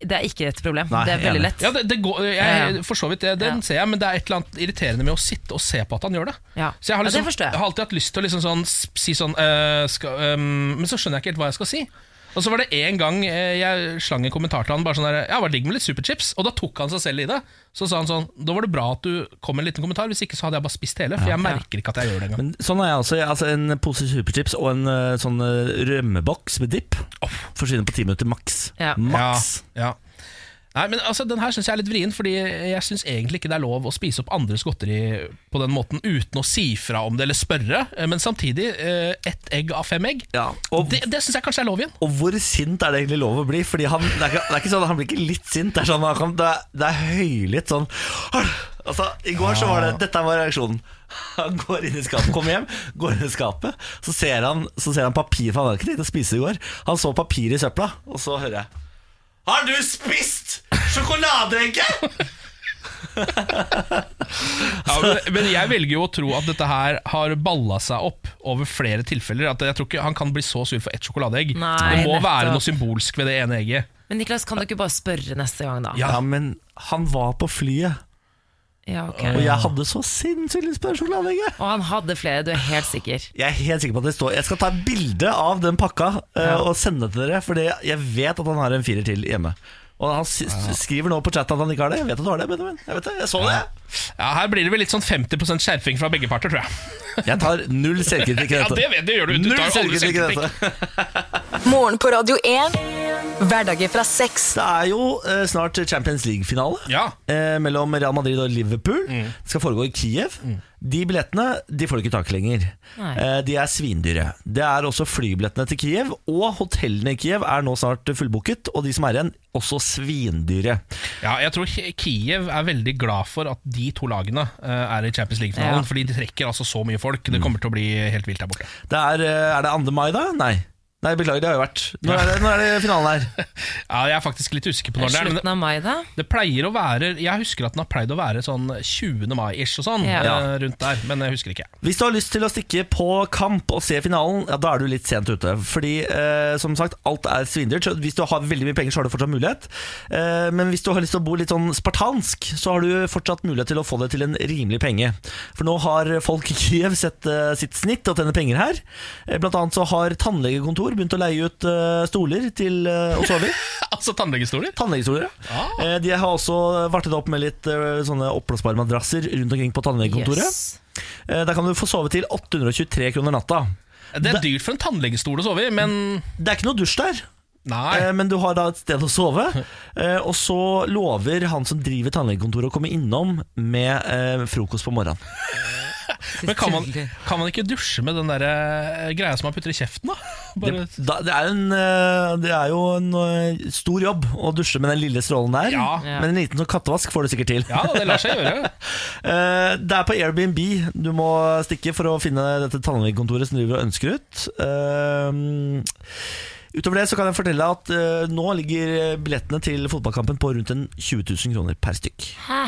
det er ikke et problem. Nei, det er veldig enig. lett. Ja, det, det går, jeg, Ja, ja. For så vidt, det, den Ja. ser jeg, men det er et eller annet irriterende med å sitte og se på at han gjør det. Ja. Så jeg har, Ja, det liksom, forstår jeg. har alltid hatt lyst til å liksom sånn, si sånn øh, skal, øhm, Men så skjønner jeg ikke helt hva jeg skal si. Og så var det en gang eh, jeg slang en kommentar til han bare sånn der, Ja, var digg med litt superchips. Og da tok han seg selv i det. Så sa han sånn Da var det bra at du kom med en liten kommentar, hvis ikke så hadde jeg bare spist hele. For jeg merker ikke at jeg gjør det engang. Men sånn er jeg også. Altså En pose superchips og en eh, sånn eh, rømmeboks med dipp forsvinner på ti minutter maks. Ja. Maks. Ja, ja. Nei, men altså, Den her syns jeg er litt vrien, Fordi jeg syns egentlig ikke det er lov å spise opp andres godteri på den måten uten å si fra om det eller spørre. Eh, Men samtidig, eh, ett egg av fem egg, Ja, og, det, det syns jeg kanskje er lov igjen. og hvor sint er det egentlig lov å bli? Fordi han, det, er ikke, det er ikke sånn, Han blir ikke litt sint. Det er, sånn, det er, det er høylytt sånn Altså, I går så var det Dette var reaksjonen. Han går inn i skapet, kommer hjem, går inn i skapet. Så ser han, så ser han papir, for han hadde ikke tenkt å spise i går. Han så papir i søpla, og så hører jeg Har du spist sjokoladeegget?! Ja, men, men jeg velger jo å tro at dette her har balla seg opp over flere tilfeller. At jeg tror ikke Han kan bli så sur for ett sjokoladeegg. Nei, det må nettopp. være noe symbolsk ved det ene egget. Men Niklas, kan du ikke bare spørre neste gang, da? Ja, men han var på flyet, Ja, okay. og jeg hadde så sinnssykt lyst på en sjokoladeegge. Og han hadde flere, du er helt sikker? Jeg er helt sikker på at det står Jeg skal ta et bilde av den pakka eh, Ja. og sende det til dere, Fordi jeg vet at han har en firer til hjemme. Og han skriver nå på chat at han ikke har det. Jeg vet at du har det, Benjamin. Jeg vet det, jeg så det. Ja, Her blir det vel litt sånn 50% skjerping fra begge parter, tror jeg. Jeg tar null selvkritikk i Ja, det, vet, du, gjør du. Du Null tar jo aldri selvkritikk i selvkritikk. dette. Morgen på Radio 1. Hverdager fra sex. Det er jo eh, snart Champions League-finale Ja. eh, mellom Real Madrid og Liverpool. Det skal foregå i Kiev. De billettene de får du ikke tak i lenger. Eh, de er svindyre. Det er også flybillettene til Kiev, og hotellene i Kiev er nå snart fullbooket. Og de som er igjen, også svindyre. Ja, jeg tror Kiev er veldig glad for at de to lagene eh, er i Champions League-finalen. Ja. Fordi de trekker altså så mye folk. Det kommer til å bli helt vilt der borte. Det er, eh, er det 2. mai, da? Nei. Nei, Beklager, det har jo vært. Når er det, når er det finalen her? Ja, Jeg er faktisk litt usikker på når det er. Men Slutten av mai, da? det pleier å være Jeg husker at den har pleid å være sånn 20. mai-ish og sånn. Ja. eh, Rundt der, men jeg husker ikke. Hvis du har lyst til å stikke på kamp og se finalen, ja, da er du litt sent ute. Fordi eh, som sagt, alt er svindyrt. så Hvis du har veldig mye penger, så har du fortsatt mulighet. Eh, men hvis du har lyst til å bo litt sånn spartansk, så har du fortsatt mulighet til å få det til en rimelig penge. For nå har folk i Kiev sett eh, sitt snitt og tjener penger her. Eh, blant annet så har tannlegekontor begynt å leie ut uh, stoler til uh, å sove i. Altså tannlegestoler? Tannlegestoler, ja. Eh, De har også vartet opp med litt eh, sånne oppblåsbare madrasser rundt omkring på tannlegekontoret. Yes. Der kan du få sove til 823 kroner natta. Det er dyrt for en tannlegestol å sove i, men Det er ikke noe dusj der, Nei. men du har da et sted å sove. Og så lover han som driver tannlegekontoret å komme innom med frokost på morgenen. Men kan man, kan man ikke dusje med den der eh, greia som man putter i kjeften, da? Bare, Det, da, det, er en, eh, det er jo en eh, stor jobb å dusje med den lille strålen der. Ja. Men en liten sånn kattevask får du sikkert til. ja, det lar seg gjøre. Eh, Det er på Airbnb du må stikke for å finne dette tannlegekontoret som driver og ønsker ut. Eh, Utover det så kan jeg fortelle deg at uh, nå ligger billettene til fotballkampen på rundt en 20 000 kroner per stykk. Hæ?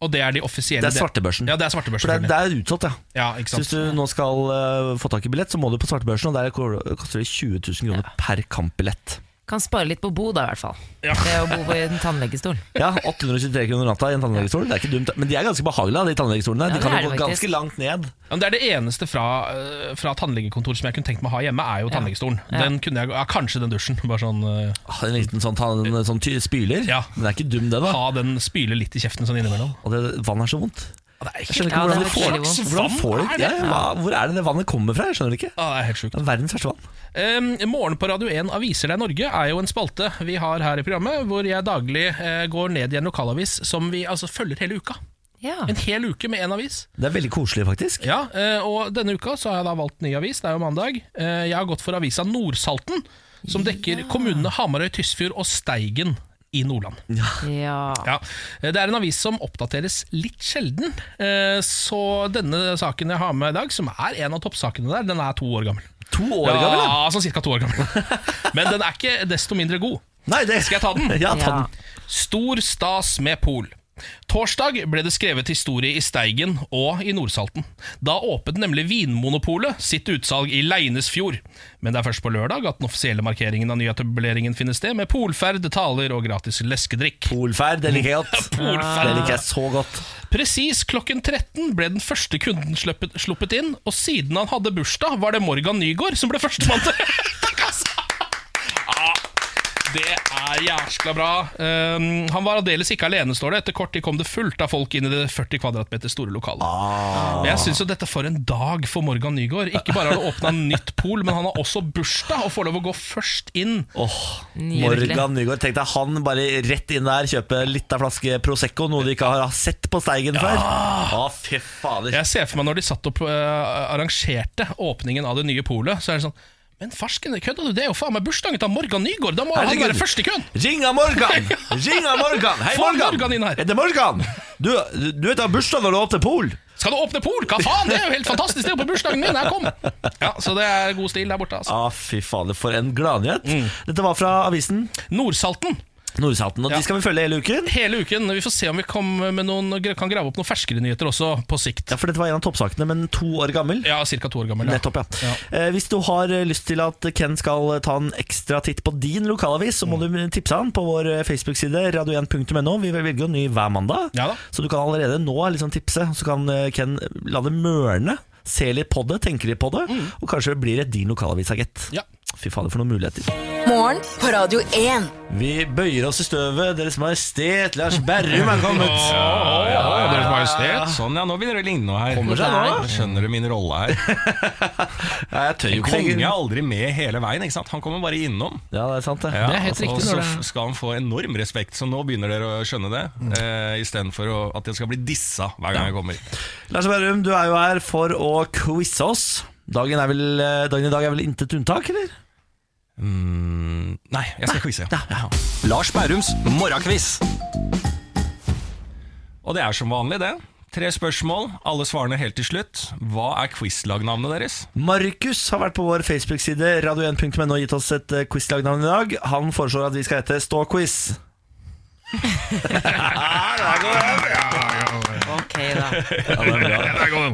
Og det er de offisielle Det er svartebørsen. Ja, det er svartebørsen. For det, er- det er utsolgt, ja. Ja, ikke Så hvis du nå skal eh, få tak i billett, så må du på svartebørsen, og der koster det 20 000 kroner per kampbillett. Kan spare litt på bo, da, i hvert fall. Ja. Det å bo i en tannlegestol. Ja, 823 kroner natta i en tannlegestol. Det er ikke dumt, men de er ganske behagelige, de tannlegestolene. Ja, de kan er jo gå faktisk. ganske langt ned. Ja, men det er det eneste fra, eh, fra tannlegekontoret som jeg kunne tenkt meg å ha hjemme, er jo tannlegestolen. Ja. Den kunne jeg, ja, Kanskje den dusjen. Bare sånn eh, Ah, En liten sånn, tann, sånn ty- spyler. Ja. Men det er ikke dum, det, da. Ha den spyle litt i kjeften sånn innimellom. Og det, vann er så vondt. Ja, det er Jeg skjønner ikke Ja, hvordan det de er får veldig. Hvordan får de er ja, hva, Hvor er det det vannet kommer fra? Jeg skjønner det ikke. Ja, det er helt sjukt. Det er verdens verste vann. Um, Morgen på Radio 1 Aviser deg Norge er jo en spalte vi har her i programmet, hvor jeg daglig uh, går ned i en lokalavis som vi altså følger hele uka. Ja. En hel uke med én avis. Det er veldig koselig, faktisk. Ja, uh, og denne uka så har jeg da valgt ny avis, det er jo mandag. Uh, Jeg har gått for avisa Nordsalten, som dekker kommunene Hamarøy, Tysfjord og Steigen i Nordland. ja. Ja, Det er en avis som oppdateres litt sjelden, eh, så denne saken jeg har med i dag, som er en av toppsakene der, den er to år gammel. To år gammel. Ja, sånn cirka to år gammel. Men den er ikke desto mindre god. Nei, det Skal jeg ta den? Ja, ta Ja. den. Stor stas med pol. Torsdag ble det skrevet historie i Steigen og i Nordsalten. Da åpnet nemlig Vinmonopolet sitt utsalg i Leinesfjord. Men det er først på lørdag at den offisielle markeringen av nyetableringen finner sted, med polferd, taler og gratis leskedrikk. Polferd, det liker jeg godt. Polferd. Det liker jeg så godt. Presis klokken 13 ble den første kunden sluppet, sluppet inn, og siden han hadde bursdag, var det Morgan Nygaard som ble førstemann til det er jæskla bra. Um, han var aldeles ikke alene, står det. Etter kort tid kom det fullt av folk inn i det 40 kvadratmeter store lokalet. Men jeg synes jo dette for en dag for Morgan Nygaard. Ikke bare har det åpna nytt pol, men han har også bursdag og får lov å gå først inn. Oh, Morgan Nygaard. Tenk deg han bare rett inn der, kjøpe litt av flaske Prosecco, noe de ikke har sett på Steigen før. Å, fy fader. Jeg ser for meg når de satt opp uh, arrangerte åpningen av det nye polet, så er det sånn Men farsken, kødder du? Det er jo faen meg bursdagen til Morgan Nygaard! Da må han Herregud. være først i køen! Ring av Morgan! Ring av Morgan! Hei, Få Morgan! Morgan inn her. Er det Morgan? Du, du vet da bursdag når du åpner pol? Skal du åpne pol? Hva faen? Det er jo helt fantastisk! Det er jo på bursdagen min! Her kom! Ja, Så det er god stil der borte. altså Ah, fy fader, for en gladnyhet. Mm. Dette var fra avisen. Nordsalten. Nordsalten. Og Ja. de skal vi følge hele uken. Hele uken. Vi får se om vi noen, kan grave opp noen ferskere nyheter også, på sikt. Ja, For dette var en av toppsakene, men to år gammel. Ja, ca. to år gammel. Ja. Nettopp, ja. Ja. Eh, hvis du har eh, lyst til at Ken skal ta en ekstra titt på din lokalavis, så må Mm. du tipse han på vår eh, Facebook-side radio1.no. Vi velger jo ny hver mandag, Ja da. så du kan allerede nå liksom tipse. Så kan eh, Ken la det mørne, se litt på det, tenke litt på det, og kanskje blir det din lokalavis, gitt. Mm. Ja. Fy fader, for noen muligheter. Morgen på Radio 1. Vi bøyer oss i støvet. Deres Majestet Lars Berrum er kommet. ja, Deres Majestet. Sånn, ja, nå begynner det å ligne noe her. Kommer seg nå. Skjønner du min rolle her? Nei, jeg tør jo ikke Konge er aldri med hele veien, ikke sant? Han kommer bare innom. Ja, det er sant, det. Ja, Det er helt og riktig så det- f- skal han få enorm respekt, så nå begynner dere å skjønne det. Eh, Istedenfor at jeg skal bli dissa hver gang jeg kommer. Lars Berrum, du er jo her for å quize oss. Dagen, er vel, eh, dagen i dag er vel intet unntak, eller? Mm, nei, jeg skal quize. Lars Bærums morgenquiz. Og det er som vanlig, det. Tre spørsmål, alle svarene helt til slutt. Hva er quizlagnavnet deres? Markus har vært på vår Facebook-side radio1.no og gitt oss et eh, quizlagnavn i dag. Han foreslår at vi skal hete Stå-quiz. Ok, da.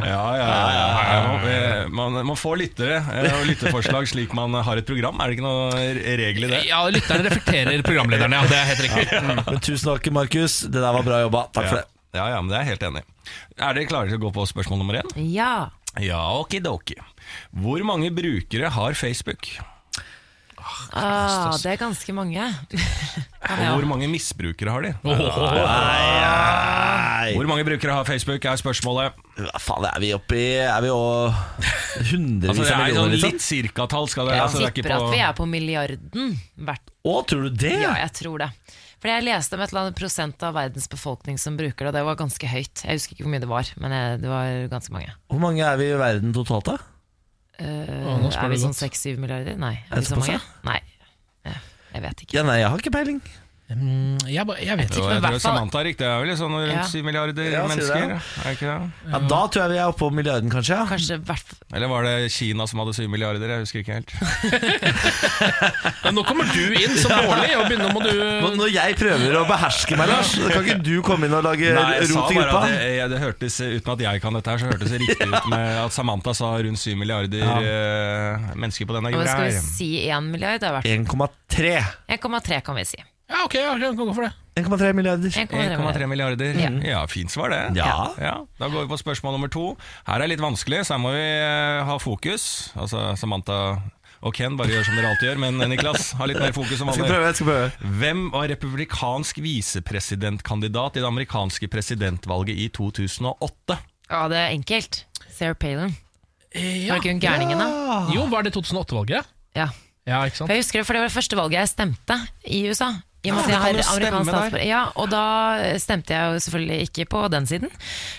Ja, ja, ja, Man, man, man får lyttere eh, og lytterforslag slik man har et program. Er det ikke noe regel i det? Ja, lytterne reflekterer programlederne, ja. Det er helt riktig. Men tusen takk, Markus. Det der var bra jobba. Takk for det. Ja, ja, men det er jeg helt enig. Er dere klare til å gå på spørsmål nummer én? Ja. Ja, okidoki. Hvor mange brukere har Facebook? Ah, det er ganske mange. Og hvor mange misbrukere har de? Nei. Hvor mange brukere har Facebook, er spørsmålet. Hva faen, er vi oppe i Er vi å hundrevis Altså, det av er millioner, sånn liksom? litt cirkatall. Skal det, Jeg altså, det er ikke tipper på at vi er på milliarden hvert Å, tror du det? Ja, jeg tror det. Fordi jeg leste om et eller annet prosent av verdens befolkning som bruker det, og det var ganske høyt. Jeg husker ikke hvor mye det var, men jeg- det var ganske mange. Hvor mange er vi i verden totalt, da? Nå er vi sånn seks-syv milliarder? Nei. Er vi så mange? Nei. Jeg vet ikke. Ja, Nei, jeg har ikke peiling. Mm, jeg, jeg vet ikke. men jeg tror Samantha er riktig. Det er vel sånn rundt Ja. 7 milliarder Ja, mennesker? ja. Er ikke det? Ja, Da tror jeg vi er oppe på milliarden, kanskje. Kanskje hvert Eller var det Kina som hadde 7 milliarder? Jeg husker ikke helt. Men nå kommer du inn som dårlig, og begynner må du Når jeg prøver å beherske meg, Lars, så kan ikke du komme inn og lage Nei, rot i gruppa. det, jeg, det hørtes, Uten at jeg kan dette, her så hørtes det riktig ut med at Samantha sa rundt 7 milliarder eh, mennesker på denne jorda. Skal vi si én milliard? Det er hvert 1,3. 1,3 kan vi si. Ja, ok, ja, jeg kan gå for det. 1,3 milliarder. 1,3 1,3 milliarder. Ja. Ja, fint svar det. Ja. Ja, Da går vi på spørsmål nummer to. Her er litt vanskelig, så her må vi eh, ha fokus. Altså Samantha og Ken bare gjør som dere alltid gjør, men Niklas har litt mer fokus som Jeg vanlig. prøve. jeg skal prøve Hvem var republikansk visepresidentkandidat i det amerikanske presidentvalget i 2008? Ja, det er enkelt. Sarah Palin. Ja. Var det ikke hun gærningen, da? Jo, var det 2008-valget? Ja. Ja, ikke sant? For jeg husker det, for det var det første valget jeg stemte i USA. I og med at Ja, jeg har amerikansk statsborger. Ja, og da stemte jeg jo selvfølgelig ikke på den siden.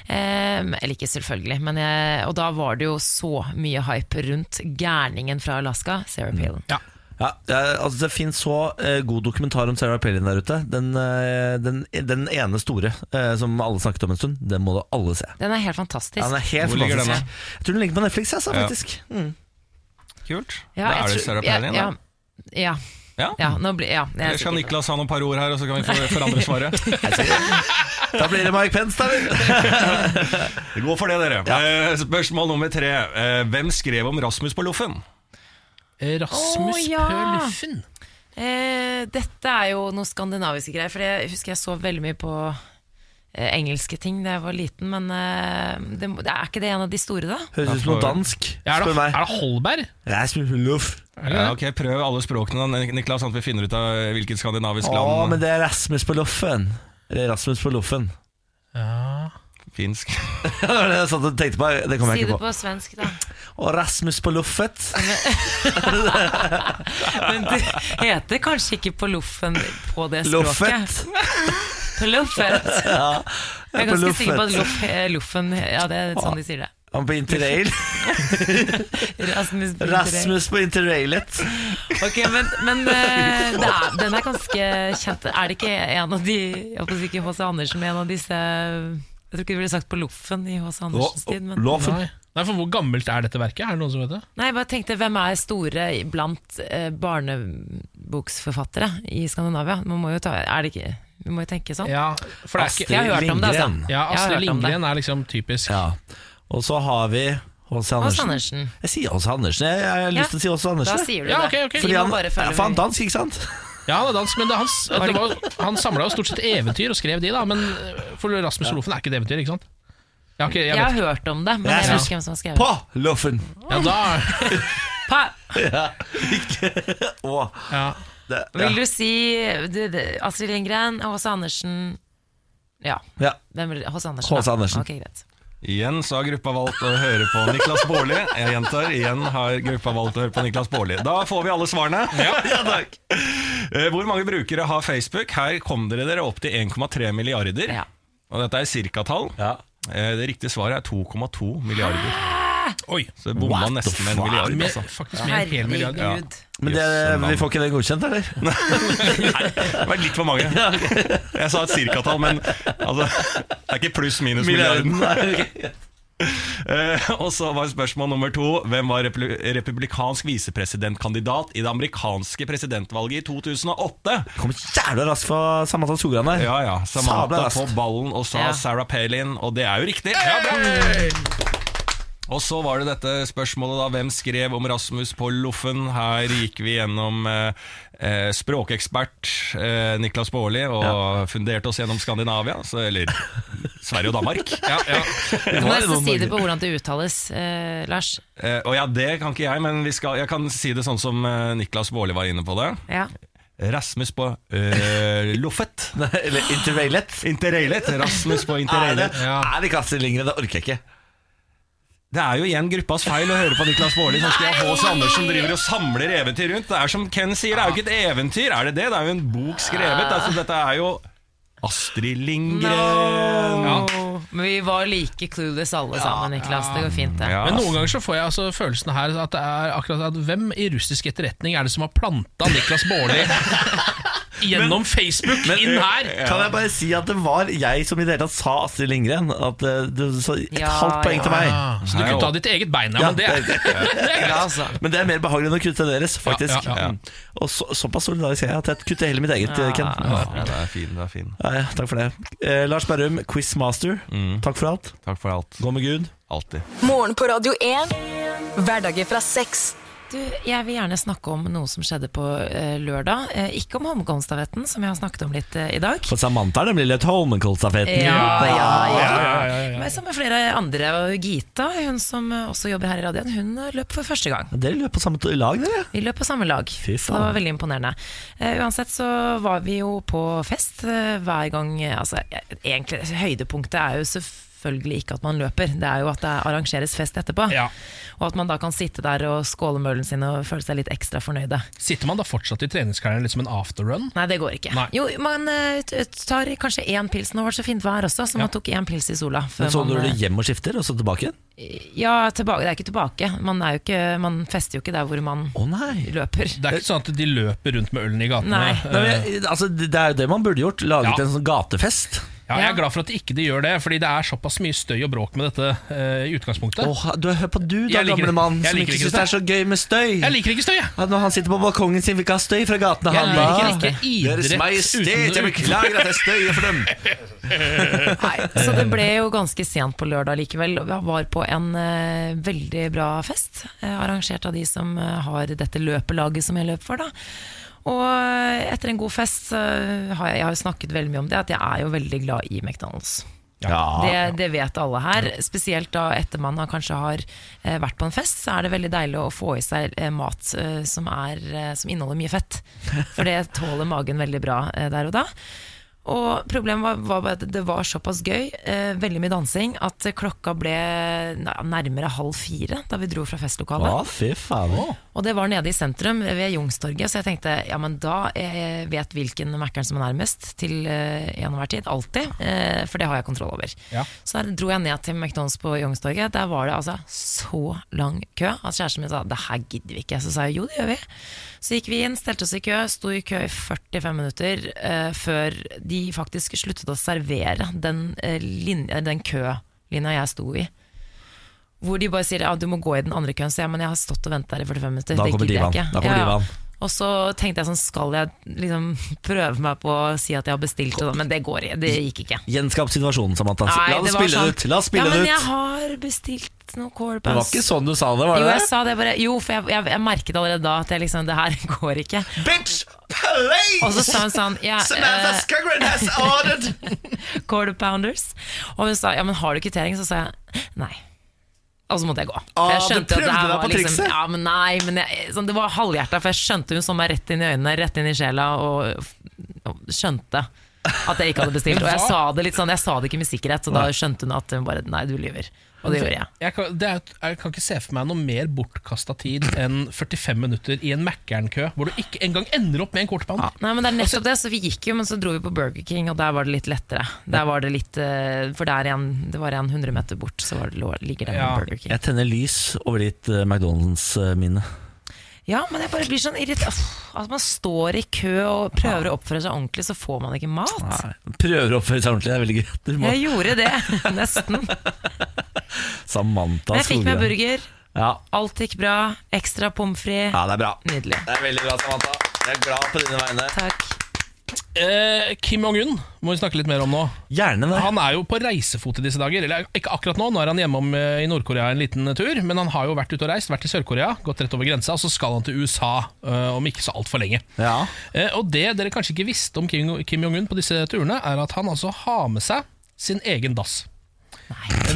Eh, eller ikke selvfølgelig, men jeg, og da var det jo så mye hype rundt gærningen fra Alaska, Sarah Palin. Ja. Ja, altså Det finnes så eh, god dokumentar om Sarah Palin der ute. Den, eh, den, den ene store eh, som alle snakket om en stund, den må du alle se. Den er helt fantastisk. Ja, den er helt Hvor ligger den, da? Jeg tror den ligger på Netflix, altså, Ja. faktisk. Mm. Kult. Ja, da er det Sarah ja, Palin, da. Ja, ja, Ja. nå blir, ja, jeg er Eller skal sikker på- Niklas ha noen par ord her, og så kan vi få forandre svaret? Da blir det Mike Pence, da vel? Gå for det, dere. Eh, Spørsmål nummer tre. Eh, Hvem skrev om Rasmus på Loffen? Rasmus Å, ja. Pøluffen. Eh, dette er jo noe skandinaviske greier, for jeg husker jeg så veldig mye på eh, engelske ting da jeg var liten, men eh, det, det er ikke det en av de store, da? Høres ut som noe dansk, Ja, er, det, er det Holberg? Rasmus Luff. Er Ja, ok, Prøv alle språkene, da, Niklas, sånn at vi finner ut av hvilket skandinavisk Å, land men det er Rasmus på loffen. Eller Rasmus på loffen. Ja. finsk. det var det jeg satt og tenkte på. Det kommer Si jeg det ikke på. på svensk, da. Og Rasmus på loffet. Men det heter kanskje ikke på loffen på det språket. Loffet. På loffet. Ja, Jeg er ganske sikker på at loff, eh, loffen Ja, det er sånn de sier det. Han på interrail. Rasmus. på interrail. Rasmus på interrailet. Ok, men, men uh, det er, den er ganske kjent. Er det ikke en av de Jeg håper ikke H.C. Andersen, men en av disse Jeg tror ikke det ville sagt på loffen i H.C. Andersens tid. Men, Loffen. Nei. Nei, for Hvor gammelt er dette verket? Er det noen som vet det? Nei, jeg bare tenkte, Hvem er store blant eh, barneboksforfattere i Skandinavia? Man må jo ta, er det ikke, vi må jo tenke sånn. Ja, for det er ikke Jeg har hørt om det, altså. Ja, Astrid det. Lindgren er liksom typisk. Ja. Og så har vi H.C. Andersen. Andersen. Jeg sier H.C. Andersen. Jeg, jeg har lyst til å si H.C. Da sier du Ja, det. okay. det. Fordi han, bare ja, for han dansk, ikke sant? Ja, han er dansk, men det han, det var, han samla jo stort sett eventyr og skrev de, da. Men eh, for Rasmus Lofen er ikke det eventyr, ikke sant? Jeg har ikke, jeg Jeg har hørt om det, men jeg husker ikke hvem som har skrevet På Loffen! Ja, da Pa! Ja, ikke Å. ja. Det, ja. Vil du si det, det, Astrid Lindgren, H.C. Andersen Ja. ja. Hvem vil H.C. Andersen? H.C. Andersen. Ok, greit. Igjen så har gruppa valgt å høre på Niklas Baarli. Jeg gjentar, igjen har gruppa valgt å høre på Niklas Baarli. Da får vi alle svarene. ja, takk. Eh, Hvor mange brukere har Facebook? Her kom dere dere opp til 1,3 milliarder. Ja. Og dette er cirkatall. Ja. Eh, Det riktige svaret er 2,2 milliarder. Oi. Så bomma What nesten med en milliard. Med, Altså. faktisk med en hel milliard. Ja. Men det, vi får ikke det godkjent, eller? Nei, Det var litt for mange. Jeg sa et cirkatall, men altså, det er ikke pluss minus milliarden. Uh, og så var spørsmål nummer to Hvem var republikansk visepresidentkandidat i det amerikanske presidentvalget i 2008? Kom jævla raskt fra Samantha Skogran der. Ja, ja, Samantha på ballen og sa Ja. Sarah Palin, og det er jo riktig. Ja, bra! Og så var det dette spørsmålet da Hvem skrev om Rasmus på Loffen? Her gikk vi gjennom eh, eh, språkekspert eh, Niklas Baarli og funderte oss gjennom Skandinavia, så, eller Sverige og Danmark. Ja, ja. Du må nesten si det på hvordan det uttales, eh, Lars. Eh, og ja, det kan ikke jeg, men vi skal, jeg kan si det sånn som eh, Niklas Baarli var inne på det. Ja. Rasmus på eh, Loffet. Eller Interrailet. Interrailet. Rasmus på Er det, Interrailet. Ja. er det ikke Astrid Lindgren? Det orker jeg ikke. Det er jo igjen gruppas feil å høre på Niklas Baarli som skal ha H.C. Andersen driver og samler eventyr rundt. Det er som Ken sier, det er jo ikke et eventyr, er det det? Det er jo en bok skrevet. Altså, dette er jo Astrid Lindgren. No. Men vi var like clueless alle sammen, Niklas. Det går fint, det. Ja, Men noen ganger så får jeg altså følelsen her at det er akkurat at hvem i russisk etterretning er det som har planta Niklas Baarli gjennom Facebook inn her? Kan jeg bare si at det var jeg som i det hele tatt sa Astrid Lindgren? At eh, det, så et Ja, halvt poeng til meg. Ah, så du kunne ta ditt eget bein, ja, Ja, men det det- det Ja, altså. Men det er mer behagelig enn å kutte deres, faktisk. Ja, ja, ja. Mm. Og så, såpass solidarisk er jeg at jeg kutter heller mitt eget, Ja. Ken. Ja, det er fin, det er fin. Ja, ja, takk for det. Eh, Lars Berrum, quizmaster. Takk for alt. Takk for alt. Gå med Gud. Alltid. Morgen på Radio 1. Hverdager fra seks. Du, jeg vil gjerne snakke om noe som skjedde på eh, lørdag. Eh, ikke om Holmenkollstafetten, som jeg har snakket om litt eh, i dag. For Samantha er nemlig litt Holmenkollstafetten. Ja, ja, ja. ja, ja, ja. Men som med flere andre. Og Gita, hun som eh, også jobber her i radioen, hun eh, løp for første gang. Dere løp på samme lag, dere? Vi løp på samme lag, Fy så faen. det var veldig imponerende. Eh, uansett så var vi jo på fest eh, hver gang eh, altså, eh, Egentlig, høydepunktet er jo selvfølgelig ikke at man løper, det er jo at det arrangeres fest etterpå. Ja. Og at man da kan sitte der og skåle med ølen sin og føle seg litt ekstra fornøyde. Sitter man da fortsatt i treningsklærne litt som en afterrun? Nei, det går ikke. Nei. Jo, man eh, tar kanskje én pils. Nå var så fint vær også, så man tok én pils i sola. før Men så man, dere eh, hjem og skifter, og så tilbake igjen? Ja, tilbake. det er ikke tilbake. Man, er jo ikke, man fester jo ikke der hvor man oh, nei. løper. Det er ikke sånn at de løper rundt med ølen i gatene. Nei. Nei, men, altså, det er jo det man burde gjort. Laget Ja. en sånn gatefest. Ja, jeg er glad for at de ikke de gjør det, fordi det er såpass mye støy og bråk med dette uh, i utgangspunktet. Åh, du Hør på du, da, gamle det. mann, som ikke ikke syns det er så gøy med støy. Jeg liker ikke støy, jeg! Ja, når han sitter på balkongen sin, vil ikke ha støy fra gatene. Jeg han liker da. ikke idrett Deres Majestet, jeg beklager at jeg støyer for dem. Nei, så det ble jo ganske sent på lørdag likevel. Vi var på en uh, veldig bra fest, uh, arrangert av de som har dette løpelaget som jeg løp for. da. Og etter en god fest har jeg, jeg har snakket veldig mye om det, at jeg er jo veldig glad i McDonald's. Ja. Det, det vet alle her. Spesielt da etter man har, kanskje har eh, vært på en fest, så er det veldig deilig å få i seg eh, mat eh, som, er, som inneholder mye fett. For det tåler magen veldig bra der og da. Og problemet var, var bare at det var såpass gøy, eh, veldig mye dansing, at klokka ble nærmere halv fire da vi dro fra festlokalet. Å, fy faen. Og det var nede i sentrum ved Youngstorget, så jeg tenkte ja, men da jeg vet hvilken Mækkern som er nærmest til eh, enhver tid. Alltid. Eh, for det har jeg kontroll over. Ja. Så der dro jeg ned til McDonald's på Youngstorget. Der var det altså så lang kø at kjæresten min sa det her gidder vi ikke. Så sa jeg jo, det gjør vi. Så gikk vi inn, stelte oss i kø, sto i kø i 45 minutter eh, før de faktisk sluttet å servere den, eh, linje, den kølinja jeg sto i. Hvor de bare sier ja, du må gå i den andre køen. Så ja, men jeg har stått og ventet der i 45 minutter. Da kommer divaen. ikke. Og så tenkte jeg sånn, skal jeg liksom prøve meg på å si at jeg har bestilt det, men det går ikke, Det gikk ikke. Gjenskap situasjonen, Samantha. Nei, La oss det spille sånn, det ut. La oss spille ja, men ut. jeg har bestilt noe core Det var ikke sånn du sa det, var det? Jo, jeg sa det bare Jo, for jeg, jeg, jeg merket allerede da at jeg liksom, det her går ikke. Bitch, please! Og så sa hun sånn ja, Samantha Skugren has ordered quarter pounders. Og hun sa ja, men har du kvittering? Så sa jeg nei. Og så måtte jeg gå. Ah, jeg du skjønte at det prøvde deg var på liksom, trikset? ja, men nei, men jeg, sånn, Det var halvhjerta, for jeg skjønte hun så meg rett inn i øynene, rett inn i sjela, og, og skjønte at jeg ikke hadde bestilt. Og jeg sa det litt sånn, jeg sa det ikke med sikkerhet, så da skjønte hun at hun bare nei, du lyver. Og det gjorde jeg. Jeg kan, det er, jeg kan ikke se for meg noe mer bortkasta tid enn 45 minutter i en Mækkern-kø, hvor du ikke engang ender opp med en kortbane. Ja, Nei, men det er nettopp det, så vi gikk jo, men så dro vi på Burger King, og der var det litt lettere. Der var det litt, eh, For der igjen, det var en 100 meter bort, så var det, ligger det Ja. en Burger King. Jeg tenner lys over ditt eh, McDonald's-minne. Ja, men jeg bare blir sånn irritert. At man står i kø og prøver å oppføre seg ordentlig, så får man ikke mat. Prøver å oppføre seg ordentlig, det er veldig greit. Må- Jeg gjorde det, nesten. Samantha Men jeg fikk meg burger, Ja. alt gikk bra, ekstra pommes frites. ja, det er bra. Nydelig. Det er veldig bra, Samantha. Jeg er glad på dine vegne. Takk. Eh, Kim Jong-un må vi snakke litt mer om nå. Gjerne det. Han er jo på reisefot i disse dager. Eller ikke akkurat nå, nå er han hjemme om, eh, i Nord-Korea en liten tur. Men han har jo vært ute og reist, vært i Sør-Korea, gått rett over grensa, og så skal han til USA eh, om ikke så altfor lenge. Ja. Eh, og det dere kanskje ikke visste om Kim, Kim Jong-un på disse turene, er at han altså har med seg sin egen dass.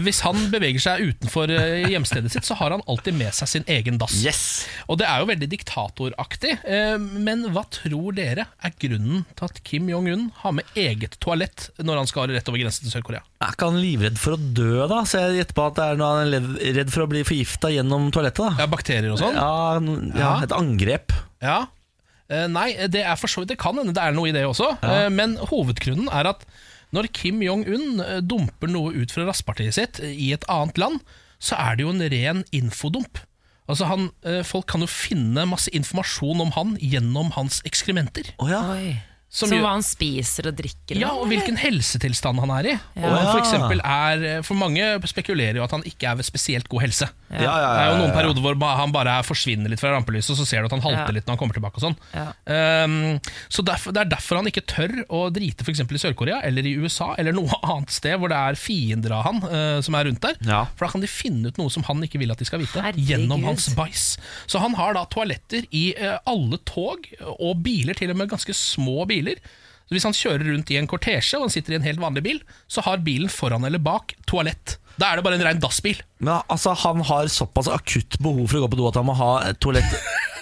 Hvis han beveger seg utenfor eh, hjemstedet sitt, så har han alltid med seg sin egen dass. Yes. Og det er jo veldig diktatoraktig, eh, men hva tror dere er grunnen til at Kim Jong-un har med eget toalett når han skal rett over grensen til Sør-Korea? Er ikke han livredd for å dø, da? Så jeg gjetter på at det er noe han er redd for å bli forgifta gjennom toalettet. da Ja, bakterier og sånn? Ja, ja, et angrep. Ja. Eh, nei, det er for så vidt Det kan hende det er noe i det også, ja. men hovedgrunnen er at når Kim Jong-un eh, dumper noe ut fra rasspartiet sitt i et annet land, så er det jo en ren infodump. Altså han, eh, Folk kan jo finne masse informasjon om han gjennom hans ekskrementer. Oh ja. Oi. Som Som hva han spiser og drikker. Ja, og hvilken helsetilstand han er i. Ja. Og han for, eksempel er, for mange spekulerer jo at han ikke er ved spesielt god helse. Ja, ja, Det er jo noen perioder hvor han bare forsvinner litt fra rampelyset, og så ser du at han halter Ja. litt når han kommer tilbake. og sånn Ja. Ehm, Så derfor, Det er derfor han ikke tør å drite f.eks. i Sør-Korea eller i USA eller noe annet sted hvor det er fiender av han uh, som er rundt der. Ja. For da kan de finne ut noe som han ikke vil at de skal vite, Herregud. gjennom hans bæsj. Så han har da toaletter i uh, alle tog og biler, til og med ganske små biler. Så Hvis han kjører rundt i en kortesje og han sitter i en helt vanlig bil, så har bilen foran eller bak toalett. Da er det bare en rein dassbil. Men altså, han har såpass akutt behov for å gå på do at han må ha toalett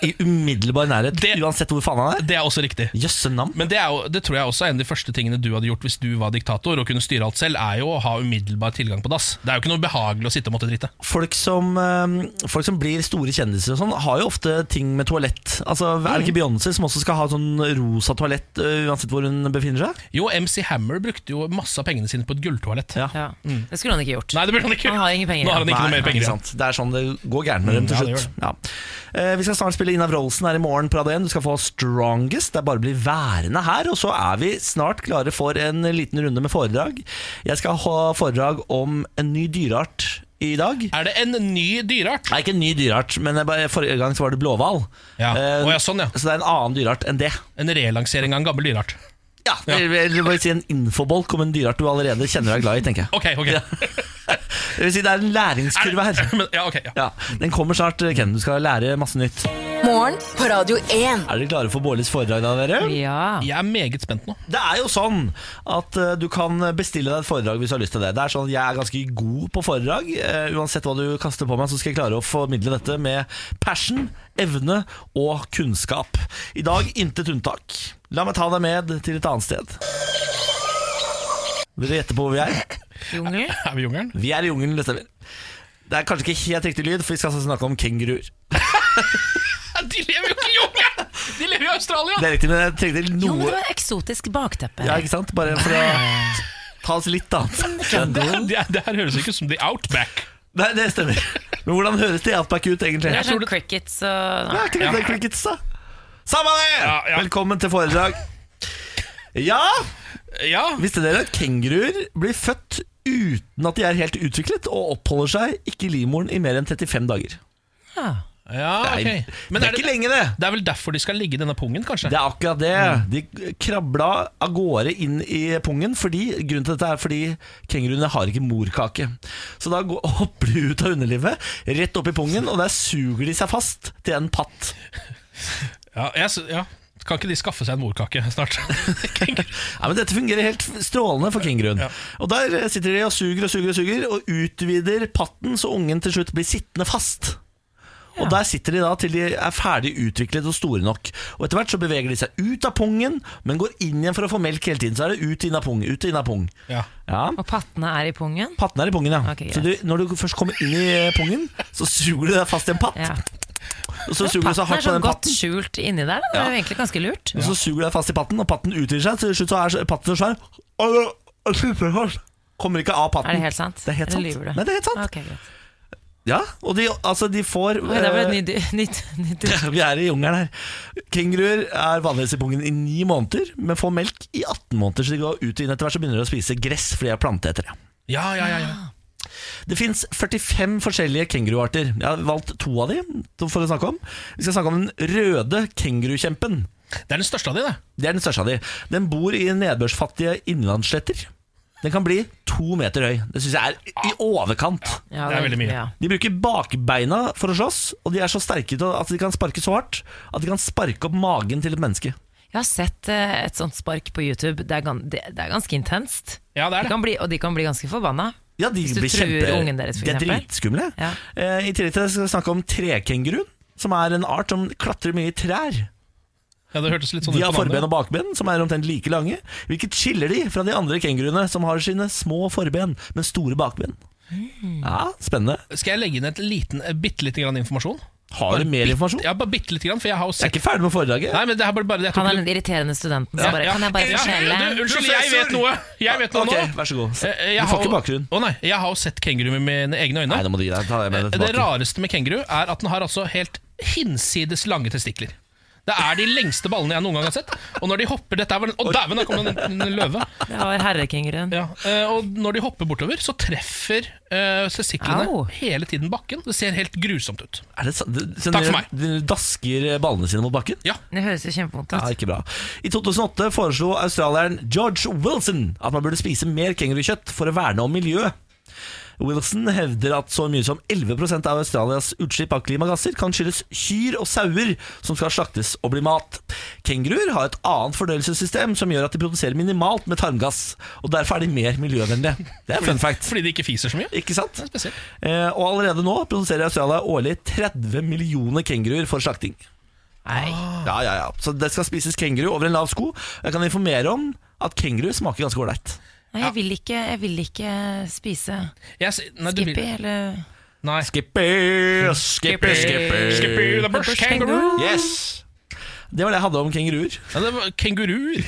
i umiddelbar nærhet, Det- uansett hvor faen han er? Det er også riktig. Jøssenam. Men det, er jo, det tror jeg også er en av de første tingene du hadde gjort hvis du var diktator og kunne styre alt selv, er jo å ha umiddelbar tilgang på dass. Det er jo ikke noe behagelig å sitte og måtte drite. Folk som, eh, folk som blir store kjendiser og sånn, har jo ofte ting med toalett. Altså, Er det ikke Beyoncé som også skal ha sånn rosa toalett uansett hvor hun befinner seg? Jo, MC Hammer brukte jo masse av pengene sine på et gulltoalett. Ja. Ja. Det skulle han ikke gjort. Nei, det burde han ikke. Han har ingen penger, Nå har han ikke ikke noe mer penger. ikke sant. Det er sånn det går gærent med dem til Mm, ja, det slutt. Ja. Eh, vi skal snart spille Ina Wroldsen er i morgen på Radio 1. Du skal få Strongest. Det er bare å bli værende her. Og så er vi snart klare for en liten runde med foredrag. Jeg skal ha foredrag om en ny dyreart i dag. Er det en ny dyreart? Nei, ikke en ny dyreart, men forrige gang så var det blåhval. Ja. Oh, ja, sånn, ja. Så det er en annen dyreart enn det. En relansering av en gammel dyreart. Ja, Eller eller bare si en infobolk om en dyreart du allerede kjenner deg glad i, tenker jeg. Ok, ok. Det vil si det er en læringskurve her. Men, ja, ok, ja. Ja, Den kommer snart, Ken. Du skal lære masse nytt. Morgen på Radio 1. Er dere klare for Bårlis foredrag, da, dere? Ja. Jeg er meget spent nå. Det er jo sånn at eh, du kan bestille deg et foredrag hvis du har lyst til det. Det er sånn at Jeg er ganske god på foredrag. Eh, uansett hva du kaster på meg, så skal jeg klare å formidle dette med passion, evne og kunnskap. I dag intet unntak. La meg ta deg med til et annet sted. Vil du gjette på hvor vi er? Jungel. Er vi i jungelen? Vi er i jungelen, det stemmer. Det er kanskje ikke helt riktig lyd, for vi skal altså snakke om kenguruer. De lever jo ikke i jungelen! De lever i Australia! Det er riktig, men jeg trengte Jo, men noe det var eksotisk bakteppe. Ja, ikke sant? Bare for å ta oss litt annet. Det, det, det her høres ikke ut som The Outback. Nei, det stemmer. Men hvordan høres det Outback ut, egentlig? Det er sånn crickets og Ja, ikke det crickets, da? Samme det! Ja, ja. Velkommen til foredrag. Ja, Ja, visste dere at kenguruer blir født uten at de er helt utviklet, og oppholder seg ikke i livmoren i mer enn 35 dager. Ja. Ja, er, ok. Men det er er ikke det, lenge, det! det er vel derfor de skal ligge i denne pungen, kanskje? Det er akkurat det. De krabla av gårde inn i pungen. Fordi, grunnen til dette er fordi kenguruene har ikke morkake. Så da går, hopper de ut av underlivet, rett opp i pungen, og der suger de seg fast til en patt. Ja, jeg, ja. Kan ikke de skaffe seg en morkake snart? Ja, men Dette fungerer helt strålende for kenguruen. Ja. Og Der sitter de og suger og suger og suger og utvider patten så ungen til slutt blir sittende fast. Og Der sitter de da til de er ferdig utviklet og store nok. Og Etter hvert så beveger de seg ut av pungen, men går inn igjen for å få melk hele tiden. Så er det ut inn av pung, ut inn av pung. Ja. Ja, Og pattene er i pungen? Pattene er i pungen, ja. Okay, så du, når du først kommer inn i pungen, så suger du deg fast i en patt. Og så suger du så hardt på sånn den godt patten. skjult inni der. Da. Det er jo egentlig ganske lurt. Og så suger du deg fast i patten, og patten utvider seg. Til slutt så er patten så svær. Kommer ikke av patten. Er det helt sant? Det er helt sant. Eller lyver du? Nei, det er helt sant. Ok, greit. Ja, og de, altså, de får Oi, det var et nytt, nytt, nytt. Vi er i jungelen her. Kenguruer er vanligvis i pungen i ni måneder, men får melk i 18 måneder. Så de går ut og inn etter hvert så begynner de å spise gress, for de er planteetere. Ja, ja, ja, ja. Det fins 45 forskjellige kenguruarter. Jeg har valgt to av de for å snakke om. Vi skal snakke om den røde kengurukjempen. Det er den største av de, det. Det er den største av de. Den bor i nedbørsfattige innlandssletter. Den kan bli to meter høy. Det syns jeg er i overkant. Ja, Det er veldig mye. De bruker bakbeina for å slåss, og de er så sterke at de kan sparke så hardt at de kan sparke opp magen til et menneske. Jeg har sett eh, et sånt spark på YouTube. Det er, er ganske intenst. Ja, det er De det. kan bli, og de kan bli ganske forbanna. Ja, de Hvis du blir truer kjempe... ungen deres, for de er eksempel. dritskumle. Ja. Eh, I tillegg til det skal vi snakke om trekenguruen, som er en art som klatrer mye i trær. Ja, det hørtes litt sånn De ut har på forben navnet. og bakben, som er omtrent like lange, hvilket skiller de fra de andre kenguruene, som har sine små forben, men store bakben. Mm. Ja, spennende. Skal jeg legge inn et liten, eh, bitte lite grann informasjon? Har du mer informasjon? Ja, bare bitte lite grann, for jeg har sett... Jeg er ikke ferdig med foredraget. Nei, men det er bare, bare jeg Han er den irriterende studenten Ja, bare ja. Kan jeg bare Ja, du, Unnskyld, jeg vet noe! Jeg vet noe Ok, nå. vær så god. Eh, eh, jeg Du får ikke bakgrunn. Å nei, jeg har jo sett kenguru med mine egne øyne. Nei, nå må du gi deg. Ta det med Det rareste med kenguru er at den har altså helt hinsides lange testikler. Det er de lengste ballene jeg noen gang har sett. Og når de hopper Dette er vel Å, dæven, der kom det en, en løve! Det var herrekenguruen. Ja, eh, og når de hopper bortover, så treffer uh, sesiklene Au. hele tiden bakken. Det ser helt grusomt ut. Er det sant? Du- så Takk for meg. De dasker ballene sine mot bakken? Ja, Det høres jo kjempevondt Ja, ikke bra. I 2008 foreslo australieren George Wilson at man burde spise mer kengurukjøtt for å verne om miljøet. Wilson hevder at så mye som 11% av Australias utslipp av klimagasser kan skyldes kyr og sauer som skal slaktes og bli mat. Kenguruer har et annet fordøyelsessystem som gjør at de produserer minimalt med tarmgass, og derfor er de mer miljøvennlige. Det er fun fact. Fordi de ikke fiser så mye. Ikke sant? Eh, og allerede nå produserer Australia årlig 30 millioner kenguruer for slakting. Nei. Ja, ja, ja. Så det skal spises kenguru over en lav sko. Jeg kan informere om at kenguru smaker ganske ålreit. Nei, jeg vil ikke, jeg vil ikke spise yes, nei, Skippy vil- eller Nei. Skippy, Skippy, Skippy, Skippy the bush kangaroo. Yes. Det var det jeg hadde om kenguruer. Ja, det var kenguruer.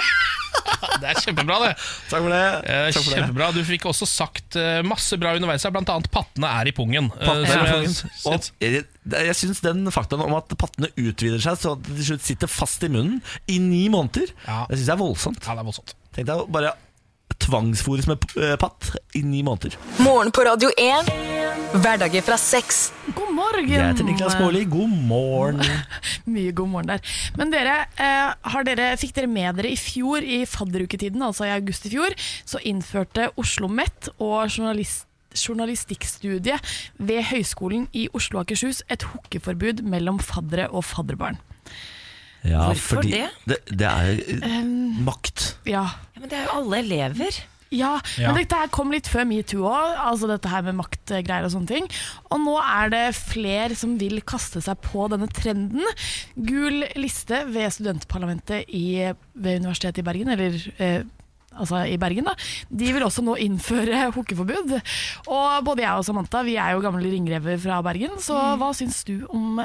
det er kjempebra, det. Takk for det. Eh, Takk for det. kjempebra. Du fikk også sagt eh, masse bra underveis her, annet pattene er i pungen. Eh, Pattene er i pungen. Og jeg, jeg syns den faktaen om at pattene utvider seg så at de til slutt sitter fast i munnen i ni måneder, Ja. det syns jeg er voldsomt. Ja, det er voldsomt. Tenk deg bare tvangsfôres med eh, patt i ni måneder. Morgen på Radio 1. Hverdager fra seks. God morgen! Jeg heter Niklas Baarli, god morgen. Mye god morgen der. Men dere, eh, har dere, fikk dere med dere i fjor, i fadderuketiden, altså i august i fjor, så innførte Oslo OsloMet og journalist journalistikkstudiet ved Høgskolen i Oslo og Akershus et hookeforbud mellom faddere og fadderbarn. Ja, Hvorfor fordi det? Det, det er um, makt. Ja, Ja, Men det er jo alle elever. ja, Ja. men dette her kom litt før metoo òg, altså dette her med maktgreier og sånne ting. Og nå er det flere som vil kaste seg på denne trenden. Gul liste ved studentparlamentet i, ved Universitetet i Bergen, eller eh, altså i Bergen, da. De vil også nå innføre hookeforbud. Og både jeg og Samantha vi er jo gamle ringrever fra Bergen, så hva syns du om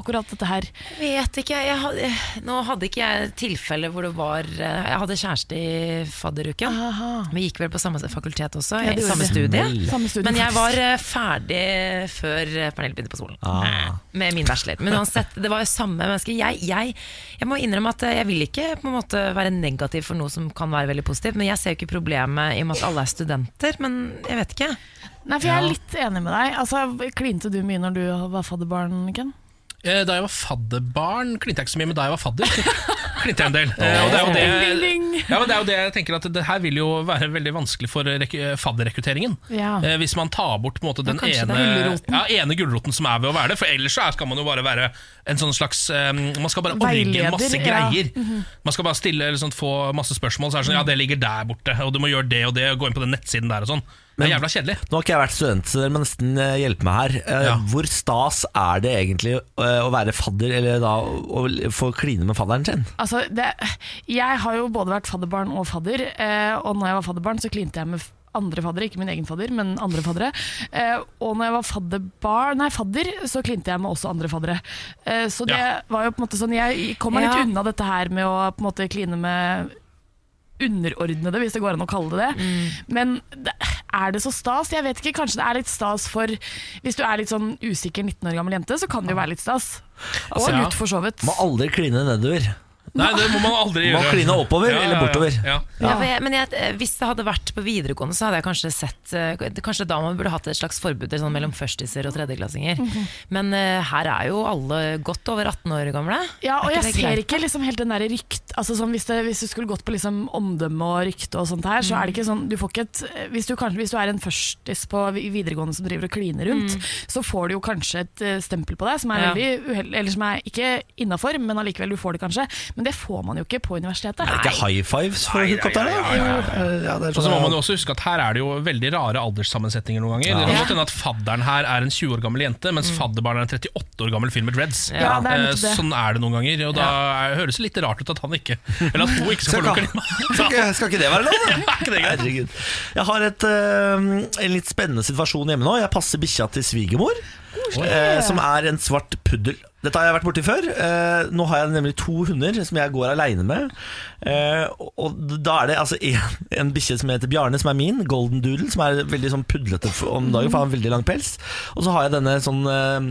akkurat dette her? Jeg vet ikke. Jeg hadde, nå hadde ikke jeg tilfelle hvor det var eh, Jeg hadde kjæreste i fadderuken. Aha. Vi gikk vel på samme fakultet også, Ja, i samme studie. Samme studie, Men jeg var eh, ferdig før eh, Pernille begynte på skolen. Ah. Med min bachelor. Men uansett, det var jo samme menneske. Jeg, jeg, jeg må innrømme at jeg vil ikke på en måte være negativ for noe som kan være veldig positivt, men jeg ser jo ikke problemet i og med at alle er studenter. Men jeg vet ikke. Nei, for jeg er litt enig med deg. Altså, Klinte du mye når du var fadderbarn, Ken? Eh, Da jeg var fadderbarn, klinte jeg ikke så mye, men da jeg var fadder, klinte jeg en del. Og det er jo det, ja, men det er jo det jeg tenker at det her vil jo være veldig vanskelig for rek- fadderrekrutteringen. Ja. Eh, Hvis man tar bort på en måte den ene, ja, ene gulroten som er ved å være det. For ellers så skal man jo bare være en sånn slags eh, Man skal bare orge masse greier. Man skal bare stille eller sånn, få masse spørsmål. Så er det sånn, ja, det ligger der borte, og du må gjøre det og det, og gå inn på den nettsiden der og sånn. Det er jævla kjedelig. Nå har ikke jeg vært student, så dere må nesten eh, hjelpe meg her. Eh, Ja. Hvor stas er det egentlig eh, å være fadder, eller da å få kline med fadderen sin? Altså, det, jeg har jo både vært fadderbarn og fadder, eh, og når jeg var fadderbarn så klinte jeg med andre faddere, ikke min egen fadder, men andre faddere. Eh, og når jeg var fadderbar, nei, fadder, så klinte jeg med også andre faddere. Eh, så det Ja. var jo på en måte sånn, jeg kom meg litt Ja. unna dette her med å på en måte kline med underordnede, hvis det går an å kalle det det. Men det, er det så stas? Jeg vet ikke, kanskje det er litt stas for Hvis du er litt sånn usikker 19 år gammel jente, så kan det jo være litt stas. Og Altså, ja. gutt, for så vidt. Må aldri kline nedover. Nei, det må man aldri gjøre. Man kline oppover eller bortover? Ja. Ja, jeg, men jeg, hvis det hadde vært på videregående, så hadde jeg kanskje sett eh, Kanskje da man burde hatt et slags forbud sånn mellom førstiser og tredjeklassinger. Men uh, her er jo alle godt over 18 år gamle. Ja, og jeg ser greit, ikke liksom helt den der rykt altså sånn, hvis, det, hvis du skulle gått på liksom omdømme og rykte og sånt her, så er det ikke sånn du får ikke et, hvis, du kanskje, hvis du er en førstis på videregående som driver og kliner rundt, så får du jo kanskje et eh, stempel på deg som er Ja. veldig uheldig, eller som er ikke innafor, men allikevel du får det kanskje. Men det får man jo ikke på universitetet. Er det ikke high fives for hookhopperne? ja, ja, Ja, det er Og så må man sånn, jo også huske at her er det jo veldig rare alderssammensetninger noen ganger. Det kan godt hende at fadderen her er en 20 år gammel jente, mens fadderbarnet er en 38 år gammel fyr med dreads. Ja, det er Eh, det. Sånn er det noen ganger, og da er, høres det litt rart ut at han ikke Eller at hun ikke skal få ikke, skal, ikke, skal ikke det være lov? da? Herregud. Jeg har et, eh, en litt spennende situasjon hjemme nå. Jeg passer bikkja til svigermor, eh, som er en svart puddel. Dette har jeg vært borti før. Eh, nå har jeg nemlig to hunder som jeg går aleine med. Eh, og da er det altså en, en bikkje som heter Bjarne, som er min. Golden Doodle, som er veldig sånn pudlete om dagen, for han har veldig lang pels. Og så har jeg denne sånn eh,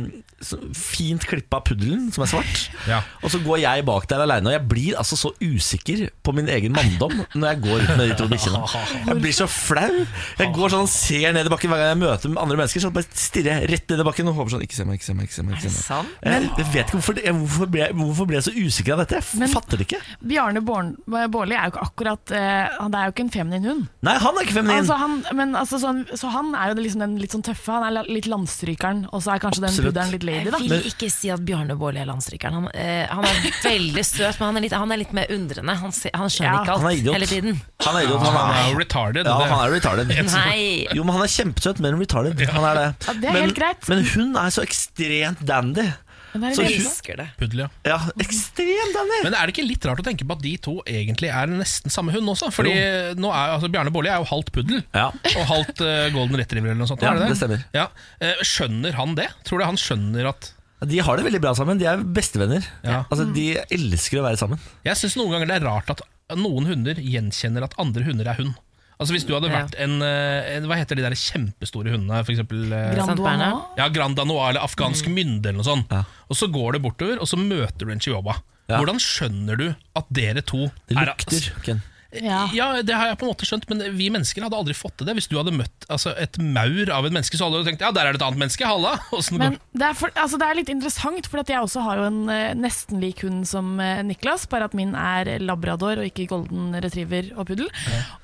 fint klippa puddelen, som er svart. Ja. Og så går jeg bak der aleine, og jeg blir altså så usikker på min egen manndom når jeg går ut med de to bikkjene. Jeg blir så flau. Jeg går sånn ser ned i bakken hver gang jeg møter andre mennesker. Så bare stirrer jeg rett ned i bakken og håper sånn Ikke se meg, ikke se meg. ikke se meg, ikke se meg. sant? Jeg, jeg vet ikke hvorfor, jeg, hvorfor, ble, hvorfor ble jeg så usikker av dette. Jeg Men- fatter det ikke. Bjarne Bårli er jo ikke akkurat Det Han er jo ikke en feminin hund. Nei, han er ikke feminin. Altså, han, men, altså, sånn, så han er jo liksom den litt sånn tøffe. Han er litt landstrykeren, og så er kanskje den Absolutt. pudderen litt lady. Jeg vil ikke si at Bjarne Bårli er landstrykeren. Han, eh, han er veldig søt, men han er litt, han er litt mer undrende. Han, han skjønner Ja, ikke han er alt idiot. hele tiden. Han er idiot. Han Han er er, jo retarded. ja, han er retarded. Nei! Jo, men han er kjempesøt, men retarded. Han er det. Ja, det er men, helt greit. men hun er så ekstremt dandy. Men er Så Elsker det. Puddel, ja. Ja, ekstremt. Men er det ikke litt rart å tenke på at de to egentlig er nesten samme hund også? Fordi nå er, altså, Bjarne Bårli er jo halvt puddel Ja. og halvt uh, golden retriever eller noe sånt. Ja, det, det stemmer. Ja. Eh, skjønner han det? Tror du han skjønner at De har det veldig bra sammen. De er bestevenner. Ja. Altså, De elsker å være sammen. Jeg syns noen ganger det er rart at noen hunder gjenkjenner at andre hunder er hund. Altså Hvis du hadde Ja. vært en, eh, en Hva heter de der kjempestore hundene? For eksempel, eh, Grand Danois? Ja, Grand Danois eller afghansk mynde eller noe sånt. Ja. Og så går du bortover, og så møter du en chihuahua. Ja. Hvordan skjønner du at dere to Det er lukter. Ken. Ja. Ja, det har jeg på en måte skjønt, men vi mennesker hadde aldri fått til det. Hvis du hadde møtt altså, et maur av et menneske, så hadde du tenkt ja, der er det et annet menneske. Halla! Men det er, for, altså det er litt interessant, for at jeg også har jo en uh, nesten lik hund som uh, Niklas, bare at min er labrador og ikke golden retriever og puddel.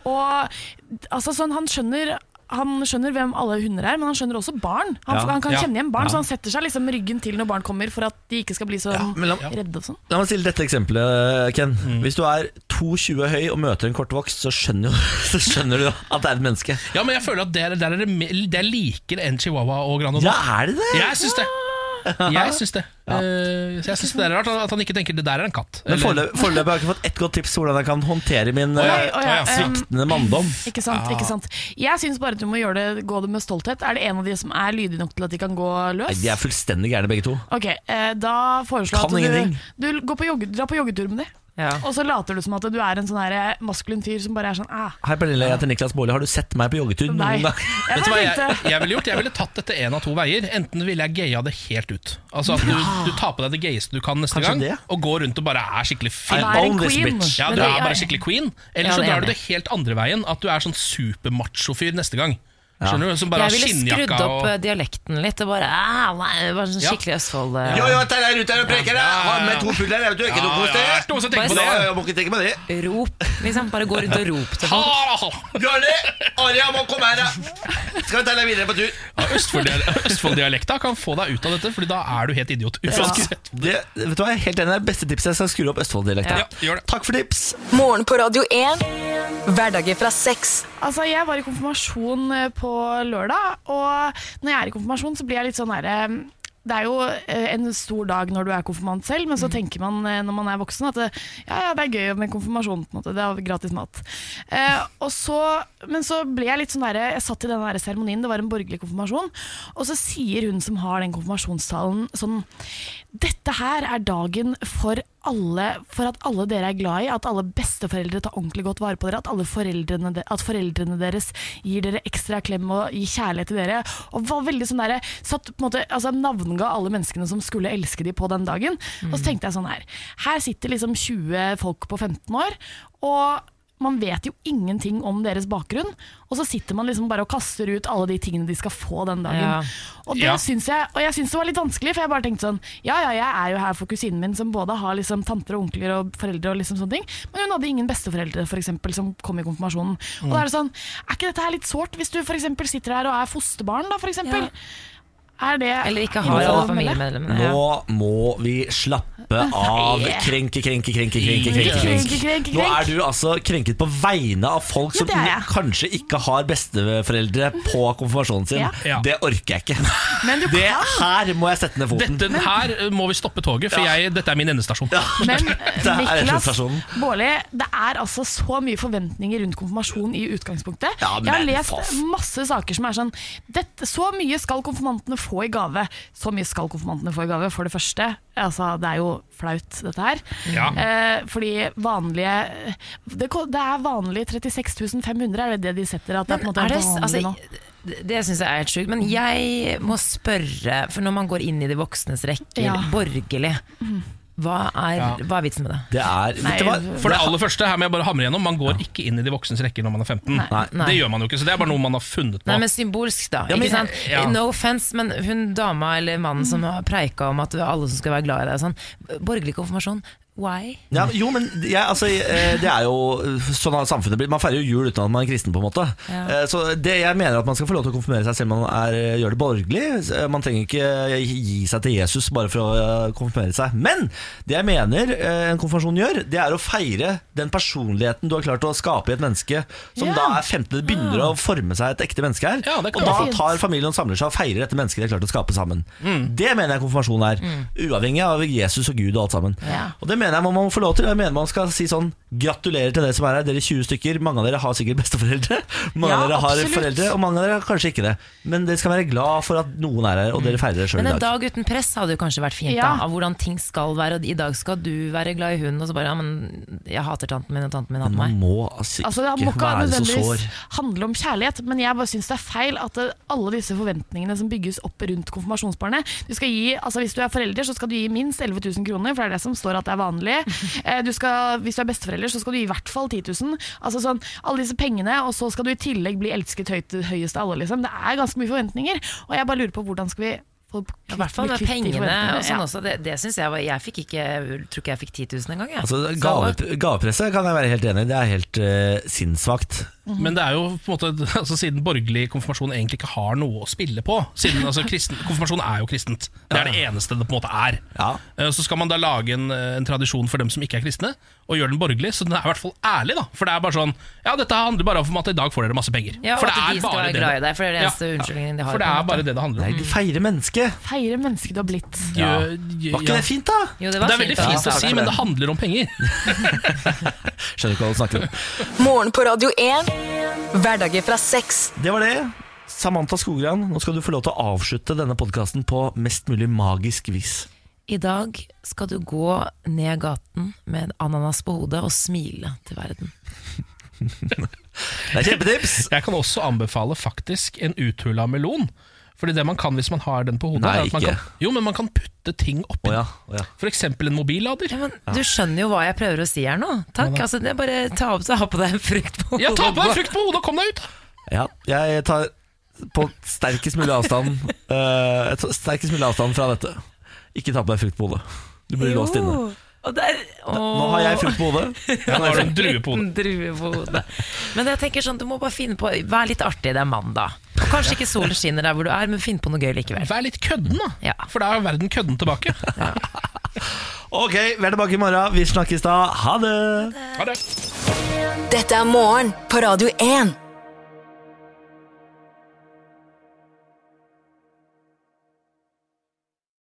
Og altså sånn, han skjønner han skjønner hvem alle hunder er, men han skjønner også barn. Han, Ja. han kan Ja. kjenne igjen barn, Ja. så han setter seg liksom ryggen til når barn kommer, for at de ikke skal bli så la, redde og sånn. la meg stille dette eksempelet, Ken. Hvis du er 2,20 høy og møter en kortvokst, så skjønner, så skjønner du at det er et menneske. Ja, men jeg føler at der, der er det, det er likere enn chihuahua og grand Ja, er det det? Jeg synes det. Jeg syns det. Eh, så jeg synes det er rart at han ikke tenker det der er en katt. Men Eller- foreløpig foreløpig har jeg ikke fått ett godt tips på hvordan jeg kan håndtere min eh, ja, å ja, um, sviktende manndom. Ikke sant, ikke sant. Jeg syns bare at du må gjøre det, gå det med stolthet. Er det en av de som er lydige nok til at de kan gå Nei, løs? De er fullstendig gærne begge to. Ok, eh, Da foreslår Kan jeg at ingenting. du, du går på jogge, drar på joggetur med dem. Ja. Og så later du som at du er en sånn her eh, maskulin fyr som bare er sånn ah. Hei Pernille, jeg heter Niklas Baarli. Har du sett meg på joggetur noen gang? Vet du hva jeg, jeg ville gjort? Jeg ville tatt dette en av to veier. Enten ville jeg gaya det helt ut. Altså at du, du tar på deg det gayeste du kan neste Kanskje gang, det? og går rundt og bare er skikkelig fin. Ja, du er bare skikkelig queen. Eller så drar du det helt andre veien. At du er sånn supermacho-fyr neste gang. Skjønner du? Som bare Jeg har ville skrudd opp og eh, dialekten litt og bare, ah, nei, bare sånn Ja. skikkelig Østfold. eh. Jo, jo, deg er ute og preker, jeg har med to pugler. Jeg vet du. ikke noe Ja, kos ja, noe som tenker på det. Jeg må ikke tenke på det. Rop, liksom. Bare gå rundt og rop til folk. Ha, ha. Bjarne! Aria må komme her, da! Skal vi ta deg videre på tur? Ja, Østfold- Østfold-dialekta kan få deg ut av dette, Fordi da er du helt idiot. Uansett. Det, vet du hva, jeg er helt enig. Det er beste tipset. Jeg skal skru opp Østfold-dialekta. Ja, gjør det. Takk for tips. Morgen på Radio 1. Hverdager fra seks. Altså, Jeg var i konfirmasjon eh, på lørdag, og når jeg er i konfirmasjon, så blir jeg litt sånn herre det er jo eh, en stor dag når du er konfirmant selv, men så tenker man eh, når man er voksen at det, ja, ja, det er gøy med konfirmasjon. på en måte, Det er gratis mat. Eh, og så, men så ble jeg litt sånn der, jeg satt i den seremonien, det var en borgerlig konfirmasjon, og så sier hun som har den konfirmasjonstalen sånn Dette her er dagen for alle, for at alle dere er glad i, at alle besteforeldre tar ordentlig godt vare på dere, at, alle foreldrene, at foreldrene deres gir dere ekstra klem og gir kjærlighet til dere. Og var veldig sånn der, satt på en måte, altså Navnga alle menneskene som skulle elske de på den dagen. Og så tenkte jeg sånn her, her sitter liksom 20 folk på 15 år, og man vet jo ingenting om deres bakgrunn, og så sitter man liksom bare og kaster ut alle de tingene de skal få den dagen. Ja. Og det Ja. syns jeg, og jeg syns det var litt vanskelig, for jeg bare tenkte sånn Ja, ja, jeg er jo her for kusinen min, som både har liksom tanter og onkler og foreldre og liksom sånne ting, men hun hadde ingen besteforeldre, for eksempel, som kom i konfirmasjonen. Og da er det sånn Er ikke dette her litt sårt, hvis du for eksempel sitter her og er fosterbarn, da, for eksempel? Er det Eller ikke har alle familiemedlemmene. Ja. Nå må vi slappe av. Krenke, krenke, krenke, krenke, krenke, Krenke, Nå er du altså krenket på vegne av folk som er kanskje ikke har besteforeldre på konfirmasjonen sin. Ja. Ja. Det orker jeg ikke. Men du Det her må jeg sette ned foten. Dette her eh, må vi stoppe toget, for jeg, dette er min endestasjon. Men Det er Niklas. Baarli, det er altså så mye forventninger rundt konfirmasjon i utgangspunktet. Jeg har lest masse saker som er sånn dette, Så mye skal konfirmantene få i gave. Så mye skal konfirmantene få i gave, for det første. Altså, det er jo flaut, dette her. Ja. Eh, fordi vanlige det, det er vanlig 36 500, er det det de setter? At det er på en måte Er det, vanlig altså, nå? det det syns jeg er helt sjukt. Men jeg må spørre, for når man går inn i de voksnes rekker, Ja. borgerlig, hva er, Ja. hva er vitsen med det? Det er nei? For det aller første, her må jeg bare hamre gjennom Man går ikke inn i de voksnes rekker når man er 15. Nei. Nei. Det gjør man jo ikke, så det er bare noe man har funnet på. Nei, men symbolsk, da. Ja, men- ikke sant? ja. No offense, men hun dama eller mannen som har preika om at alle som skal være glad i deg, sånn. borgerlig konfirmasjon, why? Ja, jo, men ja, altså, eh, det er jo sånn har samfunnet blitt. Man feirer jo jul uten at man er kristen, på en måte. Ja. Eh, Så det, jeg mener at man skal få lov til å konfirmere seg selv om man er, gjør det borgerlig. Eh, Man trenger ikke gi seg til Jesus bare for å eh, konfirmere seg. Men det jeg mener eh, en konfirmasjon gjør, det er å feire den personligheten du har klart å skape i et menneske som Ja. da er 15. Det begynner å forme seg et ekte menneske her. Ja, og da tar familien og samler seg og feirer dette mennesket de har klart å skape sammen. Det mener jeg konfirmasjon er. Uavhengig av Jesus og Gud og alt sammen. Ja. Og det mener jeg man må få lov til. Jeg mener man skal si sånn Gratulerer til dere som er her. Dere er 20 stykker. Mange av dere har sikkert besteforeldre. Mange Ja, av dere har absolutt. foreldre, og mange av dere har kanskje ikke det. Men dere skal være glad for at noen er her, og dere feirer det sjøl Men en dag. dag uten press hadde jo kanskje vært fint, Ja. da. Av hvordan ting skal være. Og I dag skal du være glad i hunden, og så bare ja, men jeg hater tanten min, og tanten min hater Man meg. må altså Altså, det må ikke være så sår. handle om kjærlighet, men jeg bare syns det er feil at det, alle disse forventningene som bygges opp rundt konfirmasjonsbarnet du skal gi, altså Hvis du er forelder, så skal du gi minst 11 000 kroner, for det er det som står at det er vanlig. Eh, Du skal, hvis du er besteforelder, så skal du gi i hvert fall 10 000. Altså sånn, Alle disse pengene, og så skal du i tillegg bli elsket høyt, høyest av alle. Liksom. Det er ganske mye forventninger, og jeg bare lurer på hvordan skal vi I hvert fall med pengene og sånn Ja. også. Det, det synes jeg var Jeg fikk ikke tror ikke jeg fikk 10 000 engang. Altså, gave, gavepresset kan jeg være helt enig i. Det er helt uh, sinnssvakt. Men det er jo på en måte altså, siden borgerlig konfirmasjon egentlig ikke har noe å spille på. Siden altså, kristen, Konfirmasjon er jo kristent. Det er det eneste det på en måte er. Ja. Eh, Så skal man da lage en, en tradisjon for dem som ikke er kristne, og gjøre den borgerlig, så den er i hvert fall ærlig. da For det er bare sånn Ja, dette handler bare om at i dag får dere masse penger. Ja, for det at er de skal bare være det glad i det- deg, for det er det Ja. de har. For det er bare det det handler Nei, om. de feirer mennesket. Feire mennesket du har blitt. Ja. Var ikke det fint, da? Jo, det Det er veldig fint. fint da. å si, men det handler om penger. Skjønner ikke hva du snakker om. Morgen på Radio 1. Hverdager fra sex. Det var det. Samantha Skogran, nå skal du få lov til å avslutte denne podkasten på mest mulig magisk vis. I dag skal du gå ned gaten med ananas på hodet og smile til verden. Det er kjempetips! Jeg kan også anbefale faktisk en uthula melon. Fordi det man kan hvis man har den på hodet Nei, er at man ikke. kan, Jo, men man kan putte ting oppi. Å ja, å ja. Eksempel en mobillader. Ja, men Du skjønner jo hva jeg prøver å si her nå. Takk. Altså, det er bare ta, opp, ha på deg en frukt på hodet. Ja, ta på deg frukt på hodet og kom deg ut! ja. Jeg tar på sterkest mulig avstand eh, sterkest mulig avstand fra dette. Ikke ta på deg frukt på hodet. Du blir låst inne. Der, Nå har jeg frukt på hodet. Nå har du en drue på hodet. Men jeg tenker sånn, du må bare finne på Vær litt artig, det er mandag. Og kanskje ikke solen skinner der hvor du er, men finn på noe gøy likevel. Vær litt kødden, da. Ja. For da er verden kødden tilbake. Ok, vi er tilbake i morgen. Vi snakkes da. Ha det! Ha det. Dette er morgen på Radio 1.